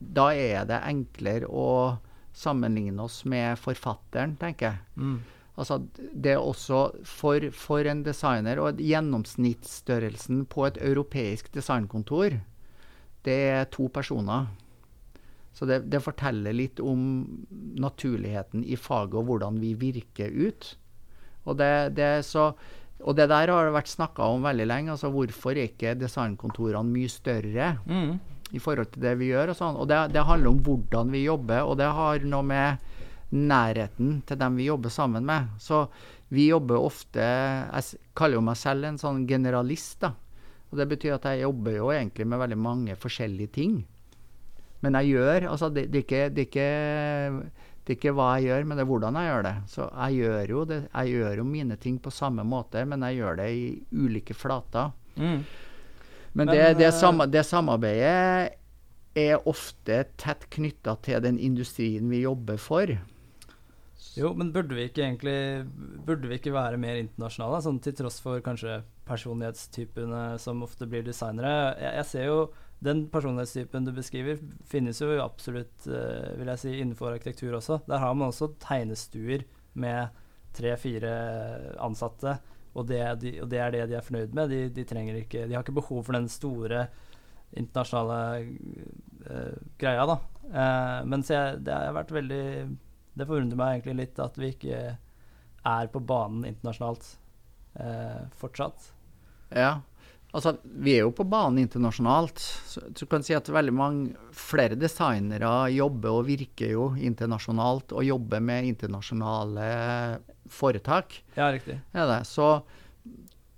Da er det enklere å sammenligne oss med forfatteren, tenker jeg. Mm. Altså, det er også for, for en designer og gjennomsnittsstørrelsen på et europeisk designkontor, det er to personer. Så det, det, forteller litt om naturligheten i faget og hvordan vi virker ut. Og det, det, så, og det der har det vært snakka om veldig lenge. altså Hvorfor er ikke designkontorene mye større mm. i forhold til det vi gjør? Og, sånn. og det, det, handler om hvordan vi jobber, og det har noe med nærheten til dem vi jobber sammen med. Så vi jobber ofte Jeg kaller jo meg selv en sånn generalist. da. Og Det betyr at jeg jobber jo egentlig med veldig mange forskjellige ting. Men jeg gjør altså det, det, er ikke, det, er ikke, det, er ikke, hva jeg gjør, men det er hvordan jeg gjør det. Så jeg gjør jo, det, jeg gjør jo mine ting på samme måte, men jeg gjør det i ulike flater. Mm. Men, men det, sam, det samarbeidet er ofte tett knytta til den industrien vi jobber for. Jo, men burde vi ikke egentlig Burde vi ikke være mer internasjonale? Sånn til tross for kanskje personlighetstypene som ofte blir designere. Jeg, jeg ser jo den personlighetstypen du beskriver, finnes jo absolutt uh, vil jeg si, innenfor arkitektur også. Der har man også tegnestuer med tre-fire ansatte, og det, de, og det, er det de er fornøyd med. De, de, ikke, de har ikke behov for den store internasjonale uh, greia, da. Uh, mens jeg, det har vært veldig det forundrer meg egentlig litt at vi ikke er på banen internasjonalt eh, fortsatt. Ja, altså vi er jo på banen internasjonalt. Så du kan si at veldig mange flere designere jobber og virker jo internasjonalt og jobber med internasjonale foretak. Ja, riktig. Er det. Så,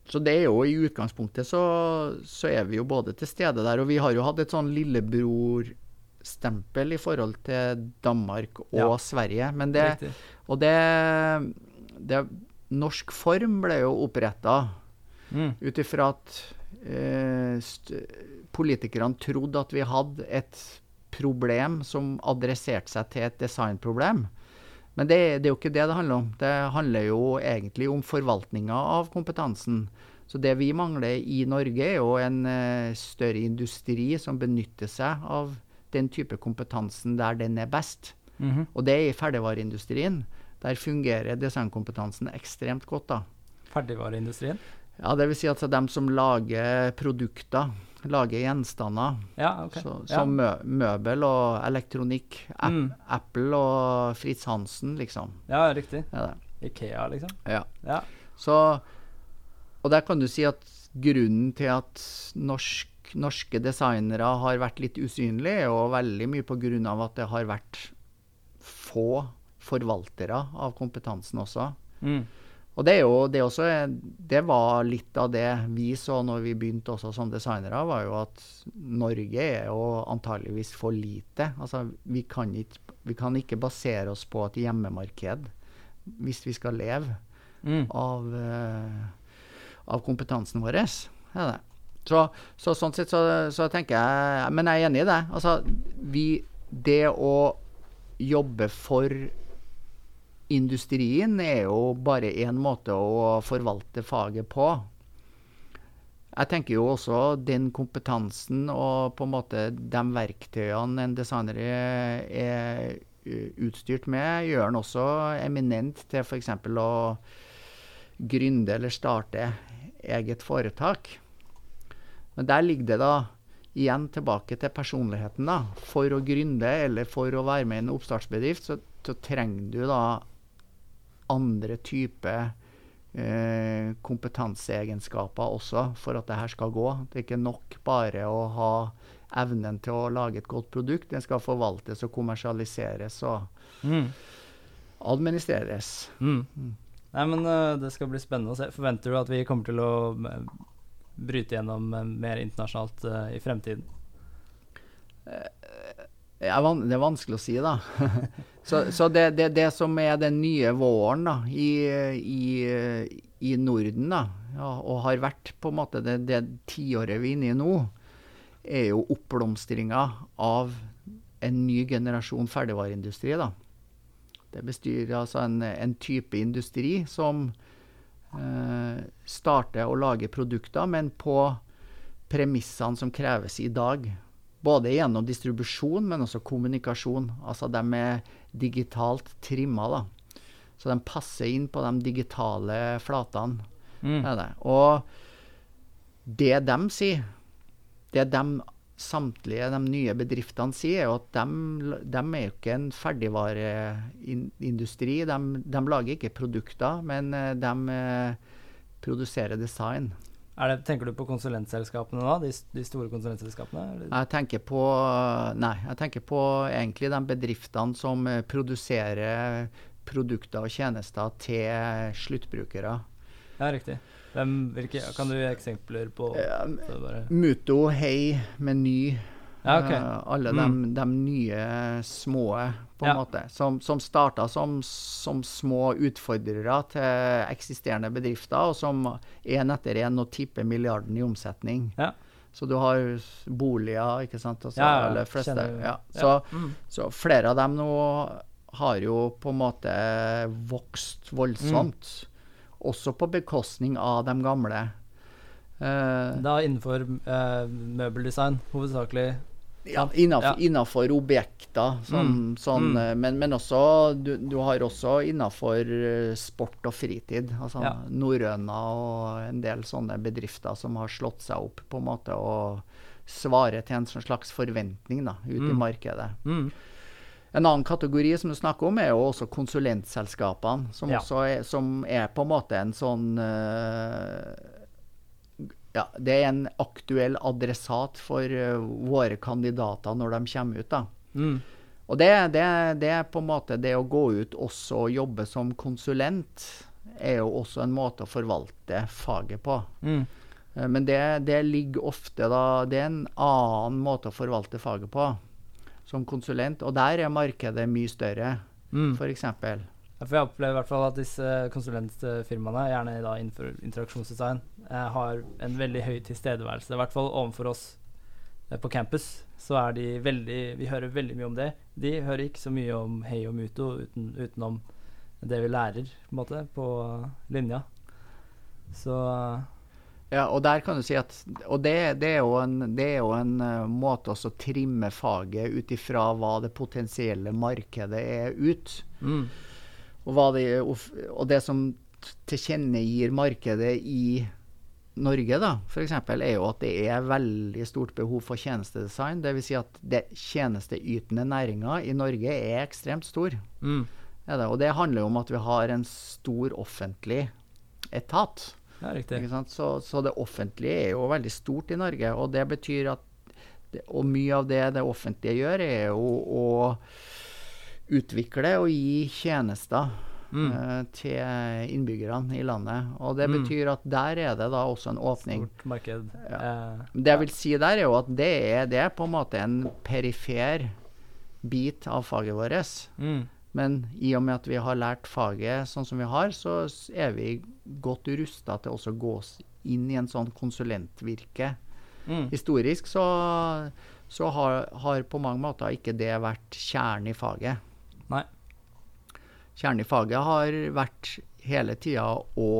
så det er jo i utgangspunktet så, så er vi jo både til stede der, og vi har jo hatt et sånn lillebror stempel i forhold til Danmark og ja. Sverige. Men det, og det, det, Norsk form ble jo oppretta mm. ut ifra at eh, politikerne trodde at vi hadde et problem som adresserte seg til et designproblem. Men det, det, er jo ikke det det handler om. Det handler jo egentlig om forvaltninga av kompetansen. Så det vi mangler i Norge, er jo en eh, større industri som benytter seg av den type kompetansen der den er best. Mm -hmm. Og det er i ferdigvareindustrien. Der fungerer designkompetansen ekstremt godt. da. Ferdigvareindustrien? Ja, det vil si at dem som lager produkter, lager gjenstander. Ja, okay. så, som mø møbel og elektronikk. App, mm. Apple og Fritz Hansen, liksom. Ja, riktig. Ja, Ikea, liksom. Ja. ja. Så, og der kan du si at grunnen til at norsk norske designere har vært litt usynlige, og veldig mye pga. at det har vært få forvaltere av kompetansen også. Mm. Og det, er jo, det, også, det var litt av det vi så når vi begynte også som designere, var jo at Norge er jo antageligvis for lite. Altså, vi kan, ikke, vi kan ikke basere oss på et hjemmemarked hvis vi skal leve mm. av, uh, av kompetansen vår. Det. Så, så, sånn sett så, så, tenker jeg Men jeg er enig i det. Altså, vi Det å jobbe for industrien er jo bare én måte å forvalte faget på. Jeg tenker jo også den kompetansen og på en måte de verktøyene en designer er utstyrt med, gjør han også eminent til f.eks. å gründe eller starte eget foretak. Men der ligger det da igjen tilbake til personligheten. da. For å gründe eller for å være med i en oppstartsbedrift, så, så trenger du da andre typer eh, kompetanseegenskaper også for at det her skal gå. Det er ikke nok bare å ha evnen til å lage et godt produkt. Den skal forvaltes og kommersialiseres og mm. administreres. Mm. Mm. Nei, men uh, Det skal bli spennende å se. Forventer du at vi kommer til å bryte gjennom eh, mer internasjonalt uh, i fremtiden? Eh, ja, det er vanskelig å si, da. så, så det, det, det, som er den nye våren da, i, i, i Norden, da, ja, og har vært på en måte det, det tiåret vi er inne i nå, er jo oppblomstringa av en ny generasjon ferdigvareindustri. da. Det bestyrer altså en, en type industri som starte å lage produkter, men på premissene som kreves i dag. Både gjennom distribusjon, men også kommunikasjon. Altså de er digitalt trimma, da. Så de passer inn på de digitale flatene. Mm. Det. Og det de sier, det de samtlige de nye bedriftene sier, er at de, de er jo ikke en ferdigvareindustri. De, de lager ikke produkter, men eh, de eh, produserer design. Er det, tenker du på konsulentselskapene da? De, de store konsulentselskapene? Jeg tenker på Nei, jeg tenker på egentlig de bedriftene som eh, produserer produkter og tjenester til sluttbrukere. Ja, riktig. Hvem, hvilke, kan du gi eksempler på ja, Muto, Hei, Meny Ja, okay. uh, Alle Mm. de, nye små, på en Ja. måte. Som, som starta som, som små utfordrere til eksisterende bedrifter, og som én etter én nå tipper milliarden i omsetning. Ja. Så du har boliger, ikke sant. Altså, Ja, fleste. kjenner-. Så, Mm. så flere av dem nå har jo på en måte vokst voldsomt. Også på bekostning av de gamle. Uh, Da innenfor uh, møbeldesign, hovedsakelig. ja, innafor, Ja. objekter. Sånn, Mm, sånn, mm. eh, Men, men også du, du har også innenfor eh, sport og fritid. Altså Ja. Norrøna og en del sånne bedrifter som har slått seg opp på en måte og svarer til en sånn slags forventning da, ute i Mm. markedet. En annen kategori som du snakker om, er jo også konsulentselskapene, som Ja. også er, som er på en måte en sånn eh, Ja, det er en aktuell adressat for eh, våre kandidater når de kommer ut, da. Mm. Og det, det, det er på en måte det å gå ut også og jobbe som konsulent, er jo også en måte å forvalte faget på. Mm. Eh, Men det, det ligger ofte da Det er en annen måte å forvalte faget på som konsulent, og der er markedet mye større, Mm. f.eks. For jeg opplever i hvert fall at disse konsulentfirmaene, gjerne da innenfor interaksjonsdesign, eh, har en veldig høy tilstedeværelse. I hvert fall overfor oss eh, på campus så er de veldig Vi hører veldig mye om det. De hører ikke så mye om Hei og Muto uten, utenom det vi lærer på, en måte, på linja. Så Ja, og der kan du si at Og det, det er jo en, det er jo en eh, måte å trimme faget ut ifra hva det potensielle markedet er ut. mm, Og, det, og, det som tilkjennegir markedet i Norge, da, f.eks., er jo at det er veldig stort behov for tjenestedesign. Dvs. Si at det tjenesteytende næringa i Norge er ekstremt stor. mm, Er det? Og det handler jo om at vi har en stor offentlig etat. Ja? Så, så det offentlige er jo veldig stort i Norge. Og det betyr at det, Og mye av det det offentlige gjør, er jo å utvikle og gi tjenester Mm. Uh, til innbyggerne i landet. Og det Mm. betyr at der er det da også en åpning. Stort marked. Ja. Eh, Det jeg vil si der, er jo at det er, det er på en måte en perifer bit av faget vårt. mm, Men i og med at vi har lært faget sånn som vi har, så er vi godt rusta til også å gå inn i en sånn konsulentvirke. mm. Historisk så, så har, har på mange måter ikke det vært kjernen i faget. Nei. Kjernen i faget har vært hele tida å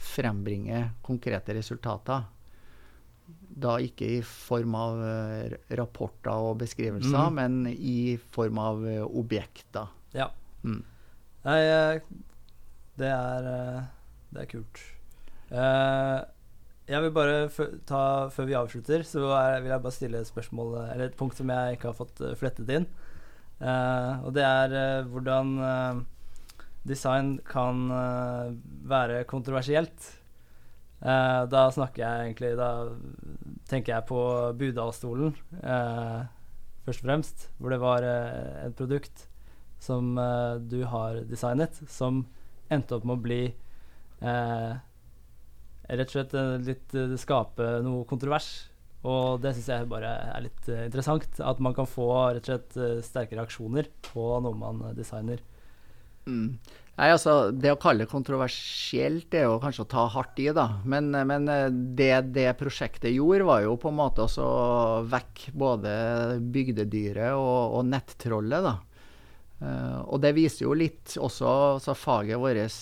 frembringe konkrete resultater. Da ikke i form av eh, rapporter og beskrivelser, mm. men i form av eh, objekter. Ja. Mm. Nei, eh, det er eh, Det er kult. Eh, jeg vil bare ta, Før vi avslutter, så vil jeg bare stille et spørsmål Eller et punkt som jeg ikke har fått flettet inn. Og det er hvordan design kan være kontroversielt. Da snakker jeg egentlig Da tenker jeg på Budalstolen, eh, først og fremst. Hvor det var et produkt som uh, du har designet, som endte opp med å bli uh, rett og slett eh, litt uh, skape noe kontrovers. Og det syns jeg bare er litt interessant. At man kan få rett og slett sterke reaksjoner på noe man designer. Mm. Nei, altså, Det å kalle det kontroversielt det er jo kanskje å ta hardt i, da. Men, men det det prosjektet gjorde, var jo på en måte å vekke både bygdedyret og, og nettrollet, da. Eh, og det viser jo litt også altså faget vårt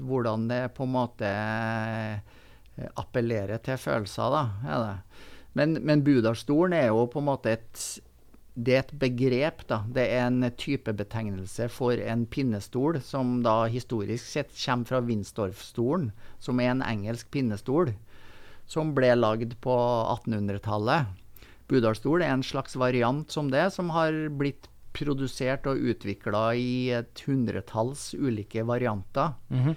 hvordan det på en måte eh, appellerer til følelser, da. Er det. Men, men Budalsstolen er jo på en måte et det er et begrep, da. Det er en typebetegnelse for en pinnestol som da historisk sett kommer fra Winstorf-stolen, som er en engelsk pinnestol som ble lagd på 1800-tallet. Budalstol er en slags variant som det, som har blitt produsert og utvikla i et hundretalls ulike varianter. Mm -hmm.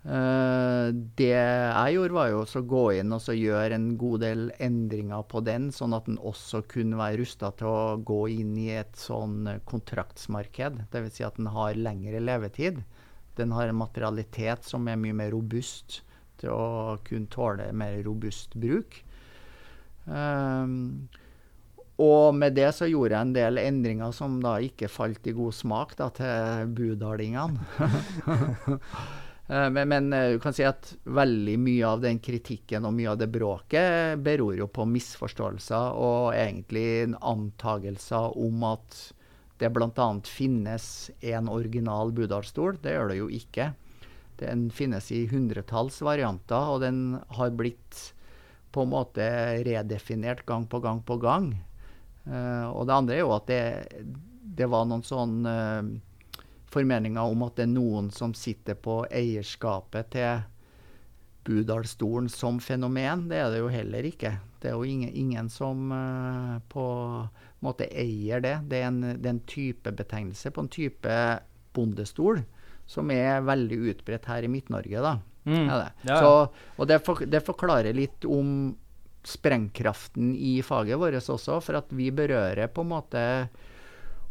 Uh, det jeg gjorde, var jo å gå inn og gjøre en god del endringer på den, sånn at den også kunne være rusta til å gå inn i et sånn kontraktsmarked. Dvs. Si at den har lengre levetid. Den har en materialitet som er mye mer robust til å kunne tåle mer robust bruk. Um, og med det så gjorde jeg en del endringer som da ikke falt i god smak da, til budalingene. Men, men, eh, du kan si at veldig mye av den kritikken og mye av det bråket beror jo på misforståelser og egentlig antagelser om at det bl.a. finnes en original budalstol. Det gjør det jo ikke. Den finnes i hundretalls varianter, og den har blitt på en måte redefinert gang på gang på gang. Uh, og det andre er jo at det, det var noen sånne uh, formeninger om at det er noen som sitter på eierskapet til Budalsstolen som fenomen. Det er det jo heller ikke. Det er jo ingen, ingen som uh, på en måte eier det. Det er en, det er en typebetegnelse på en type bondestol som er veldig utbredt her i Midt-Norge. da. Mm. Ja, det. Ja. Så, og det, for, det forklarer litt om sprengkraften i faget vårt også, for at vi berører på en måte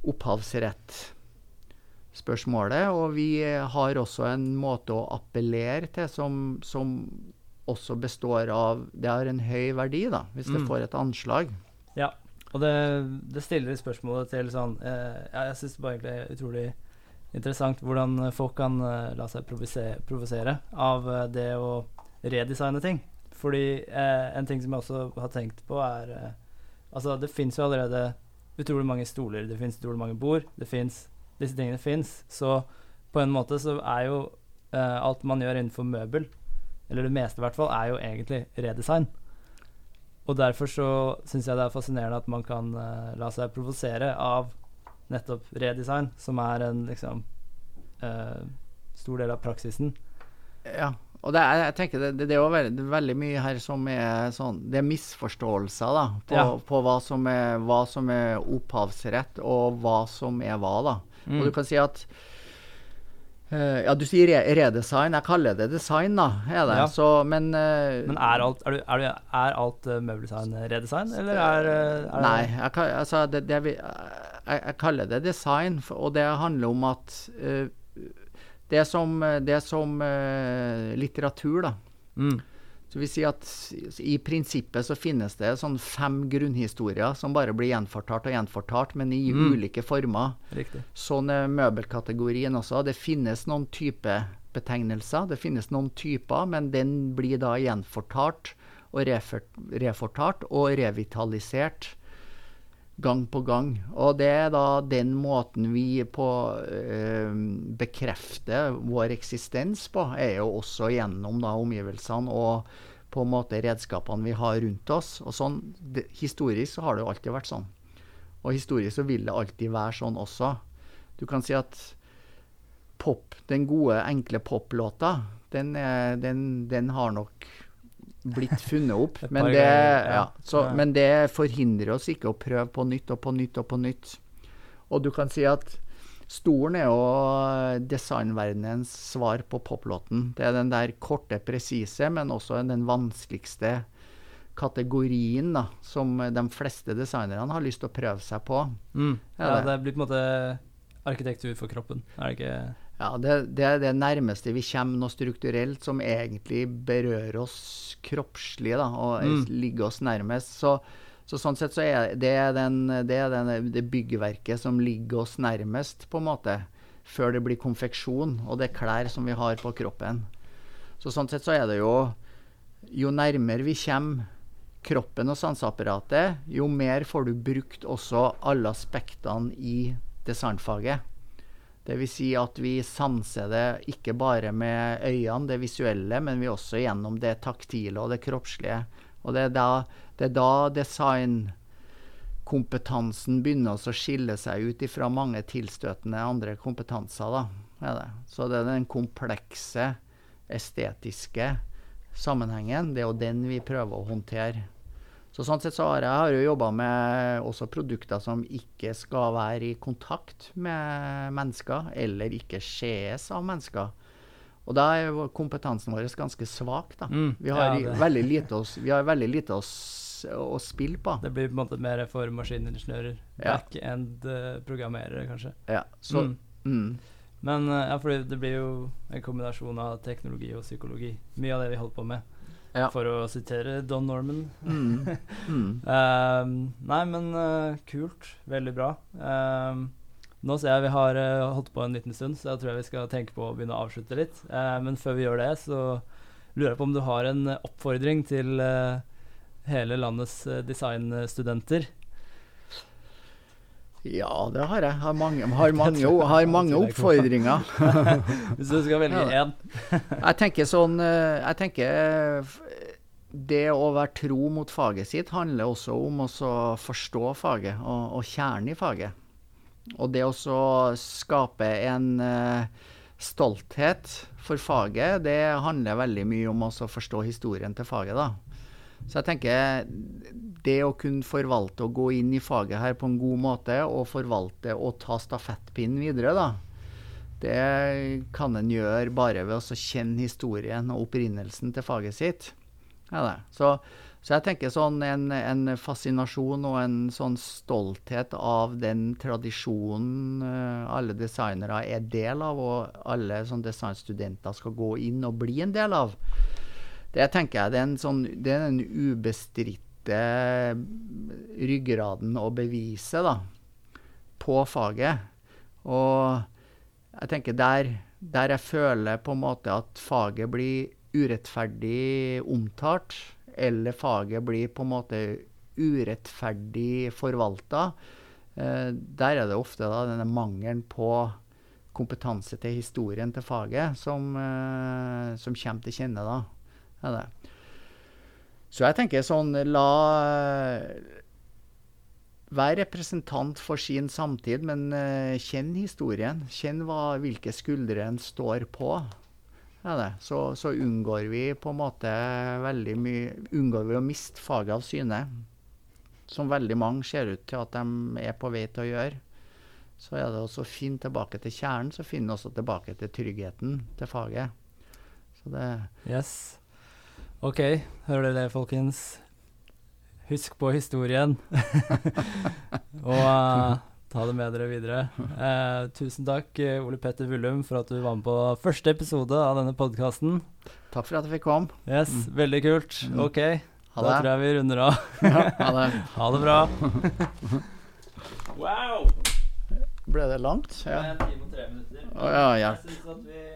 opphavsrettspørsmålet. Og vi har også en måte å appellere til som, som også består av Det har en høy verdi, da, hvis det Mm. får et anslag. Ja, og det, det stiller spørsmålet til sånn eh, ja, Jeg syns bare egentlig er utrolig interessant hvordan folk kan eh, la seg provosere, provosere av eh, det å redesigne ting. Fordi eh, en ting som jeg også har tenkt på, er eh, Altså, det fins jo allerede utrolig mange stoler, det fins utrolig mange bord, det fins Disse tingene fins. Så på en måte så er jo eh, alt man gjør innenfor møbel, eller det meste i hvert fall, er jo egentlig redesign. Og derfor så syns jeg det er fascinerende at man kan eh, la seg provosere av nettopp redesign, som er en liksom eh, stor del av praksisen. Ja. Og det er, jeg tenker det, det, det er jo veldig, veldig mye her som er sånn Det er misforståelser da, på, Ja. på hva, som er, hva som er opphavsrett, og hva som er hva. da. Mm. Og du kan si at uh, Ja, du sier re redesign. Jeg kaller det design, da. Er det. Ja. Så, men, uh, Men er alt, er du, er du, er alt eh, møbeldesign redesign, eller er, er Nei, jeg, altså, det, jeg, jeg kaller det design, og det handler om at det som, det er som uh, litteratur, da. Mm. Så vi sier at i prinsippet så finnes det sånn fem grunnhistorier som bare blir gjenfortalt og gjenfortalt, men i Mm. ulike former. Riktig. Sånn er møbelkategorien også. Det finnes noen typebetegnelser, det finnes noen typer, men den blir da gjenfortalt og refortalt og revitalisert gang på gang. Og det er da den måten vi på eh, bekrefter vår eksistens på, er jo også gjennom da omgivelsene og på en måte redskapene vi har rundt oss. Og sånn, det, Historisk så har det jo alltid vært sånn. Og historisk så vil det alltid være sånn også. Du kan si at pop, den gode, enkle poplåta, den, den, den har nok blitt funnet opp. Men, det, ja. så, men det forhindrer oss ikke å prøve på nytt og på nytt og på nytt. Og du kan si at stolen er jo designverdenens svar på poplåten. Det er den der korte, presise, men også den vanskeligste kategorien da, som de fleste designerne har lyst til å prøve seg på. Mm. Ja, det blir på en måte arkitektur for kroppen, er det ikke? Ja, det, det er det nærmeste vi kommer noe strukturelt som egentlig berører oss kroppslig, da, og Mm. ligger oss nærmest. Så, så sånn sett så er det den, det, er den, det byggverket som ligger oss nærmest, på en måte, før det blir konfeksjon, og det er klær som vi har på kroppen. Så sånn sett så er det jo Jo nærmere vi kommer kroppen og sanseapparatet, jo mer får du brukt også alle aspektene i designfaget. Vil si at vi sanser det ikke bare med øynene, det visuelle, men vi også gjennom det taktile og det kroppslige. Og det er da, det er da design kompetansen begynner å skille seg ut ifra mange tilstøtende andre kompetanser. da, det. Så det er den komplekse, estetiske sammenhengen. Det er jo den vi prøver å håndtere. Så sånn sett så har jeg, har jo jobba med også produkter som ikke skal være i kontakt med mennesker, eller ikke sees av mennesker. Og da er kompetansen vår ganske svak. da. Mm, Vi har, ja, veldig lite å, vi har veldig lite å, å spille på. Det blir på en måte mer for maskiningeniører. Back-end-programmerere, kanskje. Ja, så, Mm. mm. Men eh, ja, for det blir jo en kombinasjon av teknologi og psykologi. Mye av det vi holder på med. Ja. For å sitere Don Norman. Mm. Mm. Ehm, nei, men uh, kult. Veldig bra. Ehm, nå ser jeg vi har eh, holdt på en liten stund, så jeg tror jeg vi skal tenke på å begynne å avslutte litt. Eh, men før vi gjør det, så lurer jeg på om du har en eh, oppfordring til hele landets designstudenter. Ja, det har jeg. Har mange, har mange, har mange oppfordringer. Hvis du skal velge én. Jeg tenker sånn eh, Jeg tenker eh, Det å være tro mot faget sitt handler også om å forstå faget og, og kjernen i faget. Og det å skape en eh, stolthet for faget, det handler veldig mye om å forstå historien til faget, da. Så jeg tenker det å kunne forvalte og gå inn i faget her på en god måte, og forvalte og ta stafettpinnen videre, da. Det kan en gjøre bare ved å kjenne historien og opprinnelsen til faget sitt. Ja. Så, så jeg tenker sånn en, en fascinasjon og en sånn stolthet av den tradisjonen eh, alle designere er del av, og alle sånn designstudenter skal gå inn og bli en del av. Det tenker jeg det er en sånn Det er den ubestridte ryggraden og beviset da, på faget. Og jeg tenker der, der jeg føler på en måte at faget blir urettferdig omtalt, eller faget blir på en måte urettferdig forvalta, eh, der er det ofte da denne mangelen på kompetanse til historien til faget som, eh, som kommer til kjenne. da. Er det. Så jeg tenker sånn La Vær representant for sin samtid, men uh, kjenn historien. Kjenn hva, hvilke skuldre en står på. Ja. Så, så unngår vi på en måte veldig mye Unngår vi å miste faget av syne. Som veldig mange ser ut til at de er på vei til å gjøre. Så er det også å tilbake til kjernen, så finner vi også tilbake til tryggheten til faget. Så det Yes. OK, hører dere det, folkens? Husk på historien. og uh, ta det med dere videre. Uh, tusen takk, eh, Ole Petter Vullum, for at du var med på første episode av denne podkasten. Takk for at jeg fikk komme. Yes, veldig kult. Mm. OK, Ha da det. tror jeg vi runder av. Ja, ha det. Ha det bra. wow! Ble det langt? Ja. En time og tre minutter. Å, ja, ja. Jeg synes at vi